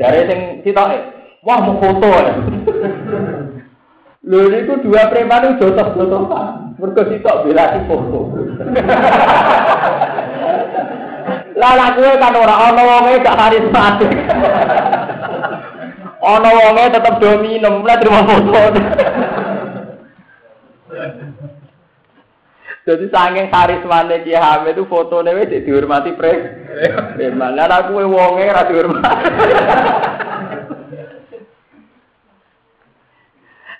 Jare sing sitoke, wah mau foto ya. *laughs* Lho niku dua preman itu jotos-jotosan. Mergo sitok bela foto. *laughs* Lah lah kowe kan ora ana wonge gak karismatik. *laughs* Ana wonge tetep do minum, lah terima foto. Jadi saking karismane Ki Hamid itu fotone wis dihormati pre. Preman. Lah aku wonge ora dihormati.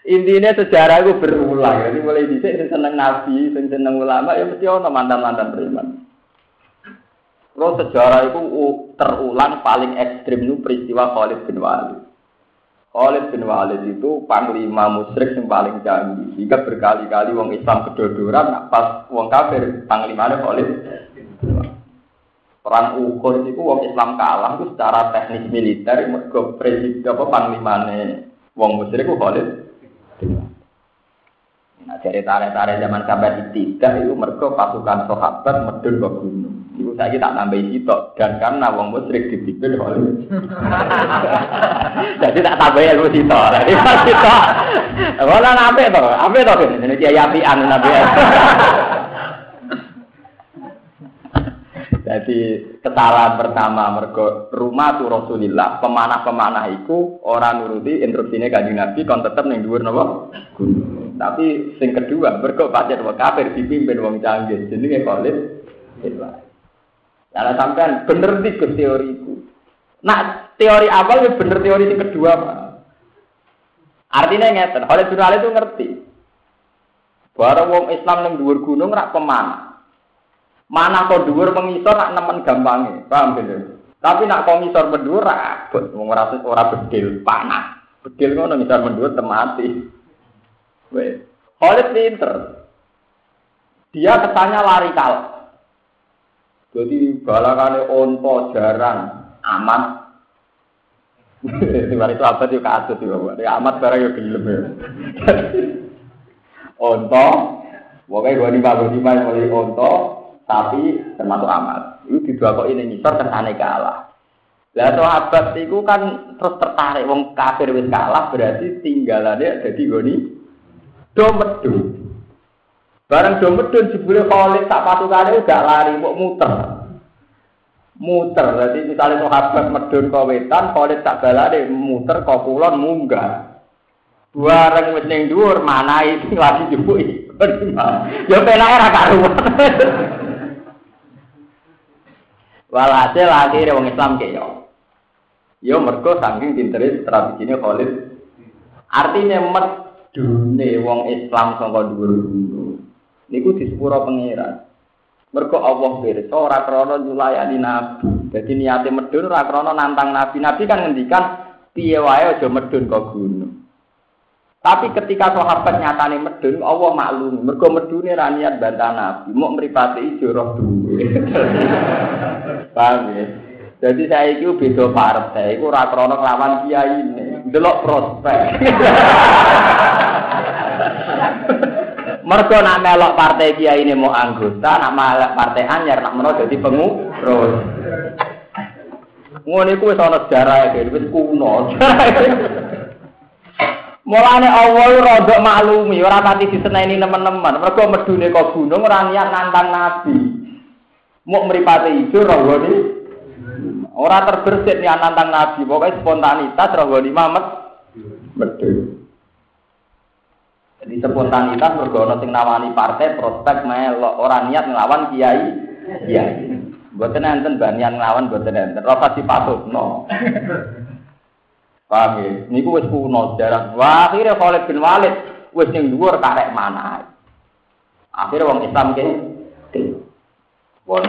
Intinya sejarah itu berulang. Jadi mulai dicek sing seneng nabi, sing seneng ulama ya mesti ono mantan-mantan preman. Kalau sejarah itu terulang paling ekstrim itu peristiwa Khalid bin Walid. Khalid bin Walid itu panglima musyrik yang paling canggih. Jika berkali-kali wong Islam kedodoran, pas wong kafir panglimanya Khalid. Perang Uhud itu wong Islam kalah itu secara teknis militer, mergo presiden apa panglimane wong musyrik itu Khalid. Nah, dari tarik-tarik zaman sampai tidak itu mereka pasukan sahabat medun ke gunung. Itu saya tak nambahi sitok dan karena wong musyrik dipimpin oleh. Jadi tak tambahi ilmu sitok. Jadi pas sitok. Wala nabe to, ape to ini kiai apian nabe. Jadi kesalahan pertama mergo rumah tu Rasulillah pemanah-pemanah iku orang nuruti instruksine kanjeng Nabi kon tetep ning dhuwur gunung. Tapi sing kedua mergo pancen wong kafir dipimpin wong canggih jenenge Khalid. Lah sampean bener iki teori iku. Nak teori awal ya bener teori yang kedua, Pak. Artinya ngeten, Khalid bin Walid itu ngerti. Barang wong Islam yang dhuwur gunung rak pemanah. Mana kok dhuwur mengisor nak nemen gampange. Paham gitu? Tapi nak kok ngisor mendur rabot, wong ora ora bedil, panas. Bedil ngono ngisor mendur temati. Wes. Khalid pinter. Dia kesannya lari kal. Jadi balakane onto jarang amat. Di itu apa sih kasus sih bapak. Ya amat barang ya gelem ya. *laughs* Onto, pokoknya dua lima dua lima yang mulai onto, tapi termasuk amat. Itu di dua kok ini nyisor kesane kalah. Lah sahabat itu kan terus tertarik wong kafir wis kalah berarti tinggalannya jadi goni do medun. Barang do medun jebule Khalid sak patukane udah lari mau muter. Muter. Jadi misalnya sahabat medun ke wetan, Khalid tak balane muter ke kulon munggah. Bareng wis ning dhuwur manai *laughs* lagi jebuki. Ya penake ra karuan. *laughs* Walhasil akhirnya wong Islam keyo. Yo mergo saking pintere tradisine Khalid. Artinya medune wong Islam sangka dhuwur niku disepuro pangeran. Mergo Allah pirsa ora krana nyulayani nabi. Dadi niate medun ora krana nantang nabi. Nabi kan ngendikan piye wae aja medun kok gunung. Tapi ketika sahabat nyatane medun, Allah maklum. Mergo medune ra niat bantah Nabi, mripate ijo roh duwe. *laughs* Paham ya? Jadi saya itu beda partai, itu ora krana nglawan kiai ini, delok prospek. *laughs* Mergo nak melok partai kiai ini mau anggota, nak melok partai anyar nak menawa jadi pengurus. Ngono iku wis ana sejarah wis kuno. *laughs* Mulane Allah rodok maklumi ora pati diseneni teman-teman. Mergo medune kok gunung ora niat nantang nabi. Mau mripate ijo rawone ora terbersit niat nantang nabi. Pokoke spontanitas rawone mamet medun. Jadi spontanitas mergo sing nawani partai prospek melok ora niat nglawan kiai kiai. Mboten enten banian nglawan mboten enten. Ora dipatutno. Paham ya? Niku wis kuno jarang. Wah, akhirnya Khalid bin Walid wis ning dhuwur karek mana. Akhirnya wong Islam ke Wong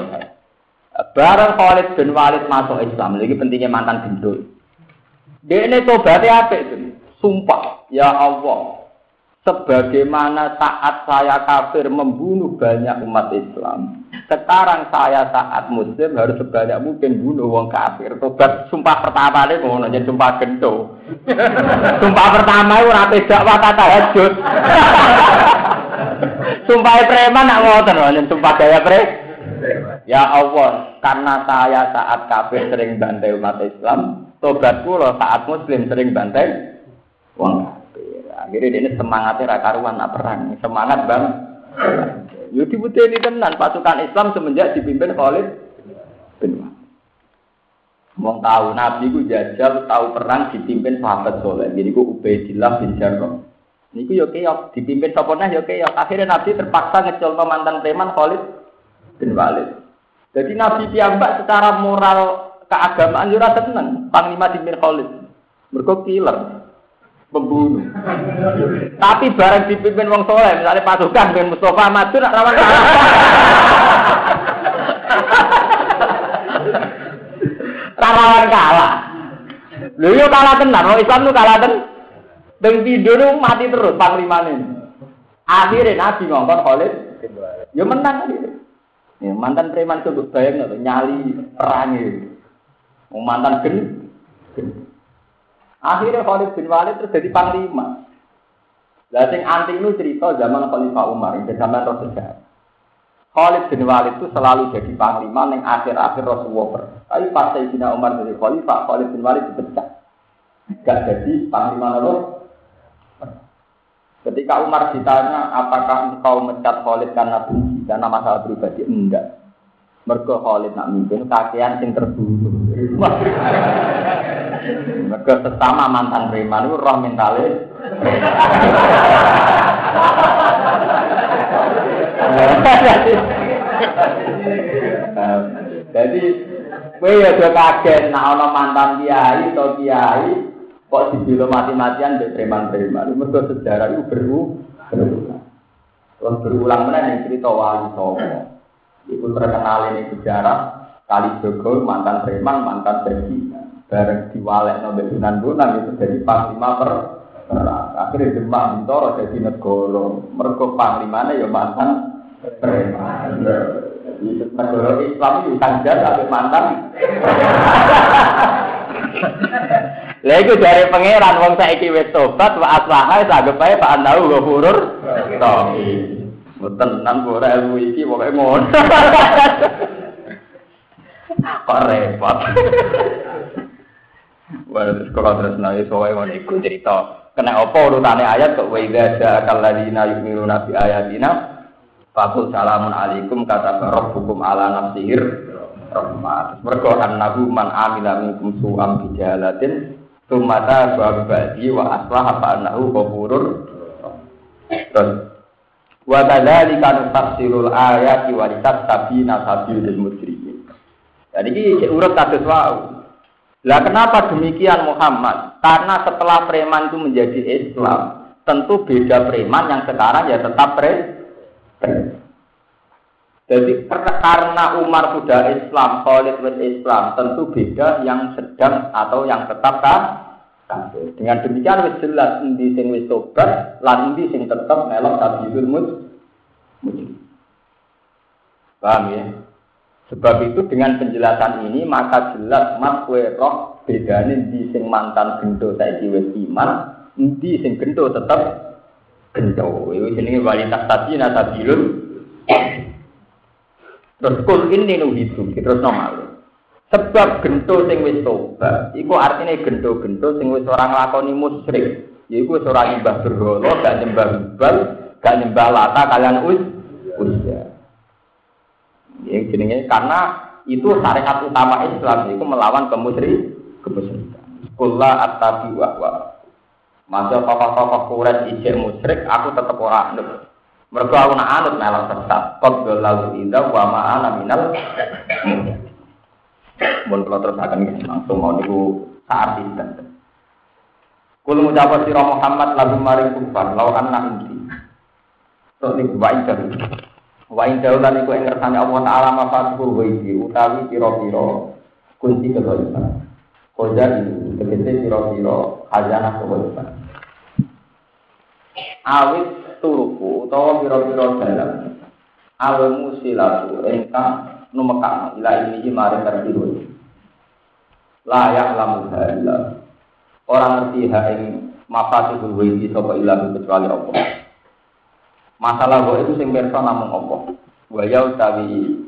Barang Khalid bin Walid masuk Islam, lagi pentingnya mantan gendul. Dia ini tobatnya apa itu? Sumpah, ya Allah, sebagaimana saat saya kafir membunuh banyak umat Islam. Sekarang saya saat muslim harus sebanyak mungkin bunuh wong kafir. Tobat sumpah pertama ini mau nanya sumpah gento. *laughs* sumpah pertama itu rapi dakwah kata hajut. *laughs* sumpah preman nak nanya sumpah gaya pre. Ya Allah, karena saya saat kafir sering bantai umat Islam, tobatku loh saat muslim sering bantai wong Akhirnya ini semangatnya rakaruan nak perang. Semangat bang. Yo ini tenan pasukan Islam semenjak dipimpin Khalid bin Mau tahu Nabi ku jajal tahu perang dipimpin sahabat soleh. Jadi ku Ubaidillah bin Jarrah. Niku yo keok dipimpin sapa nah yo keok. Akhirnya Nabi terpaksa ngecol mantan preman Khalid bin Walid. Jadi Nabi piyambak secara moral keagamaan rasa seneng panglima dipimpin Khalid. Mergo killer pembunuh. Tapi barang dipimpin wong soleh, misalnya pasukan dengan Mustafa maju nak rawan kalah. rawan kalah. Lho yo kalah tenan, wong Islam tuh kalah tenan. Dan tidur mati terus panglima ini. Akhirnya Nabi ngomong Khalid, yo menang Ya, mantan preman itu bayang nyali perangnya. Mantan gen. Akhirnya Khalid bin Walid terus jadi panglima. Lah sing anti itu cerita zaman Khalifah Umar, di zaman Rasulullah. Khalid bin Walid itu selalu jadi panglima yang akhir-akhir Rasulullah. Tapi pas Sayyidina Umar jadi Khalifah, Khalid bin Walid dipecah. Gak jadi panglima Rasul. Ketika Umar ditanya, apakah engkau mencat Khalid karena benci, karena masalah pribadi? Enggak. Mergo Khalid nak mimpin kakean sing terbunuh. *laughs* Mergo sesama mantan preman itu roh mentale. *laughs* Jadi kowe ya kaget nek ana mantan kiai atau kiai kok dibilo mati-matian mbek preman-preman. Mergo sejarah itu berulang. Terus berulang mana yang cerita wali songo. Itu terkenal ini sejarah kali Jogo mantan preman, mantan berzina. Bareng diwalek nabi Sunan itu jadi panglima per. Akhirnya Demak Bintoro jadi negara. Mereka panglimanya ya mantan preman. Negara Islam itu kanjar tapi mantan. Lha iku dari pangeran wong saiki wis tobat wa aslaha sagep ae Pak Andau ghafurur rahim. Mboten nang ora ilmu iki pokoke ngono. *laughs* Kok repot. Wah, terus kok terus nangis soalnya ngono iku cerita. Kena apa urutane ayat kok wa idza ja'akal ladina yu'minuna bi ayatina Fakul salamun alaikum kata rabbukum ala nafsihir rahmat. Mergo annahu man amila minkum su'am bijalatin Tumata babadi wa aslah apa anahu kofurur. Terus wa kadzalika tafsirul ayati wa litastabina sabilul mujrimin. Jadi ini urut kados wau. Lah kenapa demikian Muhammad? Karena setelah preman itu menjadi Islam, tentu beda preman yang sekarang ya tetap pre. Jadi karena Umar sudah Islam, Khalid Islam, tentu beda yang sedang atau yang tetap kan. Dengan demikian wis jelas endi sing wis tobat lan endi sing tetep melok sabilul mujrim. Paham ya? Sebab itu dengan penjelasan ini maka jelas mas kue roh bedane di sing mantan gendo saiki wis iman, endi sing gendo tetep gendo. Iku jenenge walitas tadi nasabilul. Terus kul ini nuhidu, terus normal. Sebab gento sing wis tobat, iku artinya gento-gento sing wis ora nglakoni musyrik. Yaiku wis ora nyembah berhala, gak nyembah bal, gak nyembah lata kalian us usya. Ya jenenge karena itu syariat utama Islam itu melawan kemusyrik kemusyrikan. Kulla at-tabi wa wa. Masa tokoh-tokoh kuret ijek musyrik, aku tetep ora. Mergo aku nak anut melok sesat. Qad lalu ida wa ma'ana minal Mun kula terusaken langsung mau niku saat itu. Kul ngucap sira Muhammad lagu maring kufar law anna inti. So niku wa indah. Wa indah lan iku ing ngersane Allah taala mafatul ghaibi utawi pira-pira kunci kegaiban. Koja itu tegese pira-pira khazanah kegaiban. Awit turuku utawa pira-pira dalam. Al musilatu engkang numekak ila ini maring tertiru. Layak lamu illa. Orang ngerti ha ing mafatihul waidi sapa ilah kecuali Allah. Masalah kok itu sing pirsa namung Allah. Wa ya utawi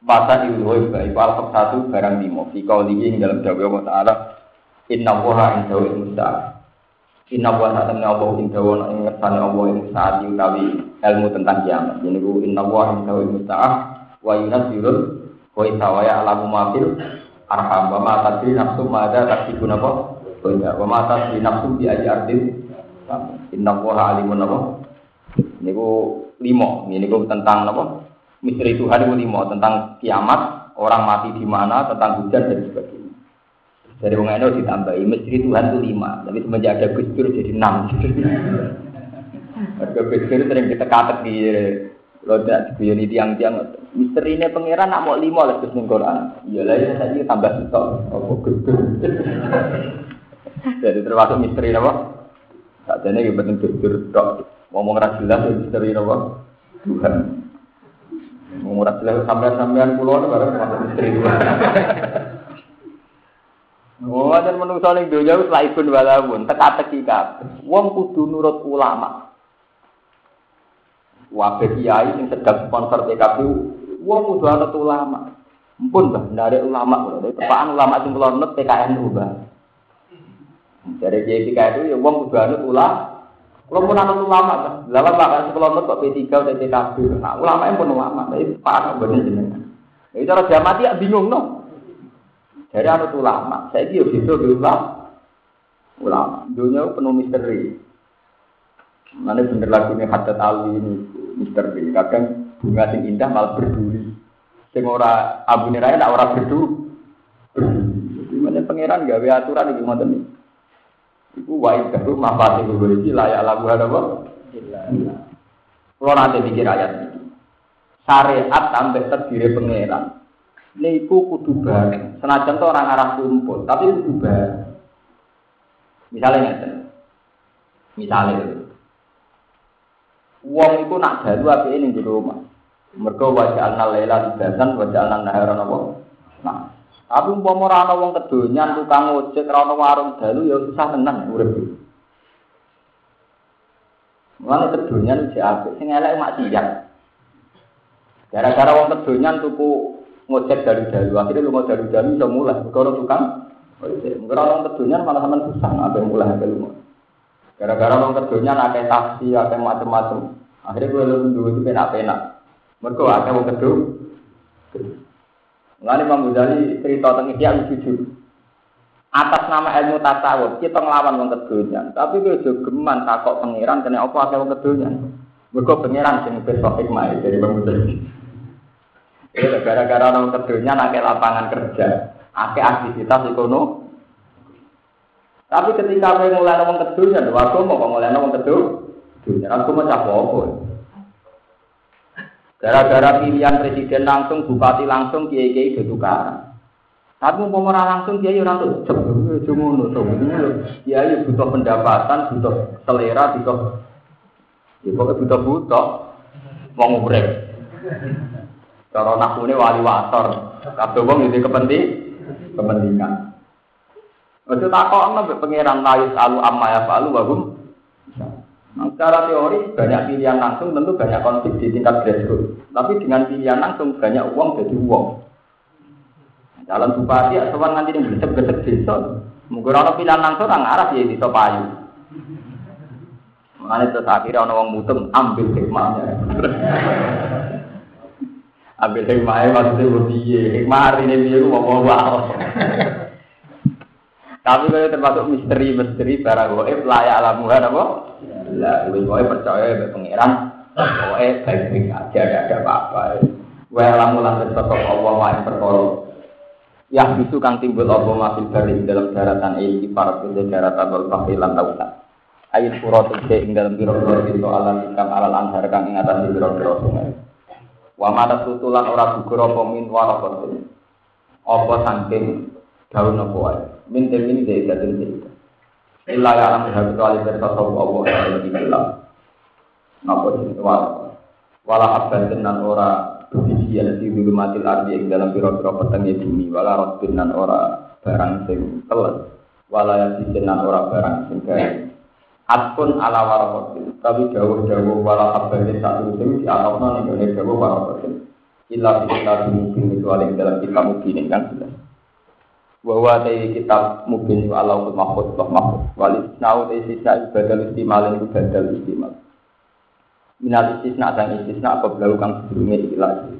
ibu hoi baik al satu barang limo. Jika lagi dalam jawab Allah Taala, Inna wuha indahu ilmusa. Inna saat ini Allah indahu ing ngersani Allah ing saat utawi ilmu tentang kiamat. Ini ku inna wuha indahu ilmusa wa yunazzilul wa itawaya alamu mafil arham. Wa ma tadri nafsu ma ada taksibun apa wa ma tadri nafsu bi ayi ardin. Inna allaha alimun apa niku limo niku tentang apa misteri Tuhan itu limo tentang kiamat orang mati di mana tentang hujan dan sebagainya dari wong itu ditambahi misteri Tuhan itu lima tapi semenjak ada Gus jadi enam *laughs* Harga Gus sering kita di kalau tidak diguyoni tiang-tiang, misteri ini pangeran nak mau lima lah terus Quran. Iya lah ya saya tambah stok. Apa gede. *laughs* Jadi termasuk misteri apa? Ini kita penting jujur dok. Ngomong jelas ya misteri apa? Tuhan. Ngomong jelas sampean-sampean pulau itu barang misteri Tuhan. *laughs* Oh, dan menungso ning donya wis laibun walawun, teka-teki kabeh. Wong kudu nurut ulama. Wabe kiai yang sedang sponsor PKB, wong kudu anut ulama. Mpun bah, dari ulama kok. Tepaan ulama sing kula nut PKN ubah. Dari kiai itu ya wong kudu anut ulama. Kalau pun anut ulama, bah. Lalu bahkan sekolah nut kok P3 udah PKB. Nah, ulama pun ulama, tapi parah bener jenengan. Itu cara mati ya bingung no. Dari anut ulama, saya kira gitu ulama. Ulama, dunia penuh misteri. Mana bener lagu ini hadat Ali ini Mister B. Kadang bunga sing indah malah berduri. Sing ora abune ra nak ora berdu. Gimana pangeran gawe aturan iki ngoten iki. Iku wae karo mafate kulo iki layak lagu apa? Kalau nanti pikir ayat ini, syariat sampai terdiri pangeran. Niku kudu bareng. Senajan tuh orang arah kumpul, tapi kudu bareng. Misalnya ngeten. Misalnya Wong iku nak dalu apike ning di rumah. Mergo waja'alna laila libasan waja'alna nahara napa? Nah, tapi umpama ora ana wong kedonyan tukang ojek ora ana warung dalu ya susah tenan urip. Mulane kedonyan jek apik sing elek maksiat. Gara-gara wong kedonyan tuku ngojek dari dalu akhirnya lu mau dari dalu iso mulai perkara tukang ojek. Ora wong kedonyan malah sampean susah apa mulai apa lu. Gara-gara wong kedonyan akeh taksi, akeh macam-macam. Akhirnya gue lu dulu itu penak-penak. Mereka akeh wong kedon. Mulane Imam Ghazali cerita tentang Ihya jujur. Atas nama ilmu tasawuf kita ngelawan wong kedonyan, tapi gue juga geman takok pangeran kena apa akeh wong kedonyan. Mergo pangeran sing besok hikmah dari Imam Ghazali. Gara-gara wong kedonyan akeh lapangan kerja, akeh aktivitas ekonomi. Tapi ketika kowe mulai ngomong kedonyan, aku mau mulai ngomong kedonyan, aku mau capek? Gara-gara pilihan presiden langsung, bupati langsung, kiai-kiai itu tukaran. Tapi mau ora langsung kiai ora tuh cep, cuma ngono Kiai butuh pendapatan, butuh selera, butuh ya pokoknya butuh butuh mau ngubrek. Cara nakune wali wasor, kabeh wong iki kepenting kepentingan. Ojo takokno mbek pangeran layu salu amma ya falu wa hum. Nah, secara teori banyak pilihan langsung tentu banyak konflik di tingkat grassroots. Tapi dengan pilihan langsung banyak uang jadi uang. Jalan bupati ya sowan nganti ning gresek-gresek desa. Mungkin orang pilihan langsung orang arah ya di payu. Mengenai terus akhirnya orang mutem ambil hikmahnya. Ambil hikmahnya maksudnya berpiye. Hikmah ini biar wah tapi kalau termasuk misteri-misteri barang goib layak alamuhan apa? Lah, gue goib percaya be pangeran. Goib baik-baik aja, gak ada apa-apa. Gue alamulan sesosok Allah main perkara. Ya itu kang timbul apa masih dari dalam daratan ini para pun daratan wal fakilan tautan. Ayat surat ing dalam biro-biro itu alam ikam alal anhar kang ing atas biro-biro sungai. Wa mata tutulan ora gugur apa min warakotin. Apa saking daun apa wae. Min temin dari gadun dari illa ya alam hal kecuali bersatu Allah yang lebih dalam. Napa sing wala wala abdan nan ora di ardi dalam biro-biro petengnya bumi. Wala rotbin ora barang sing wala yang nan ora barang sing kaya Atkun ala warakotin, tapi jauh-jauh wala abadin satu sing di atapna nih jauh warakotin. Illa bisa mungkin kecuali dalam kita mungkin kan sudah. Bahwa dari kitab mungkin Allah mahfud wa mahfud. Wal istisna te sisa badal istimal itu badal istimal. Minal istisna dan istisna apa belau kang sedurunge ikilah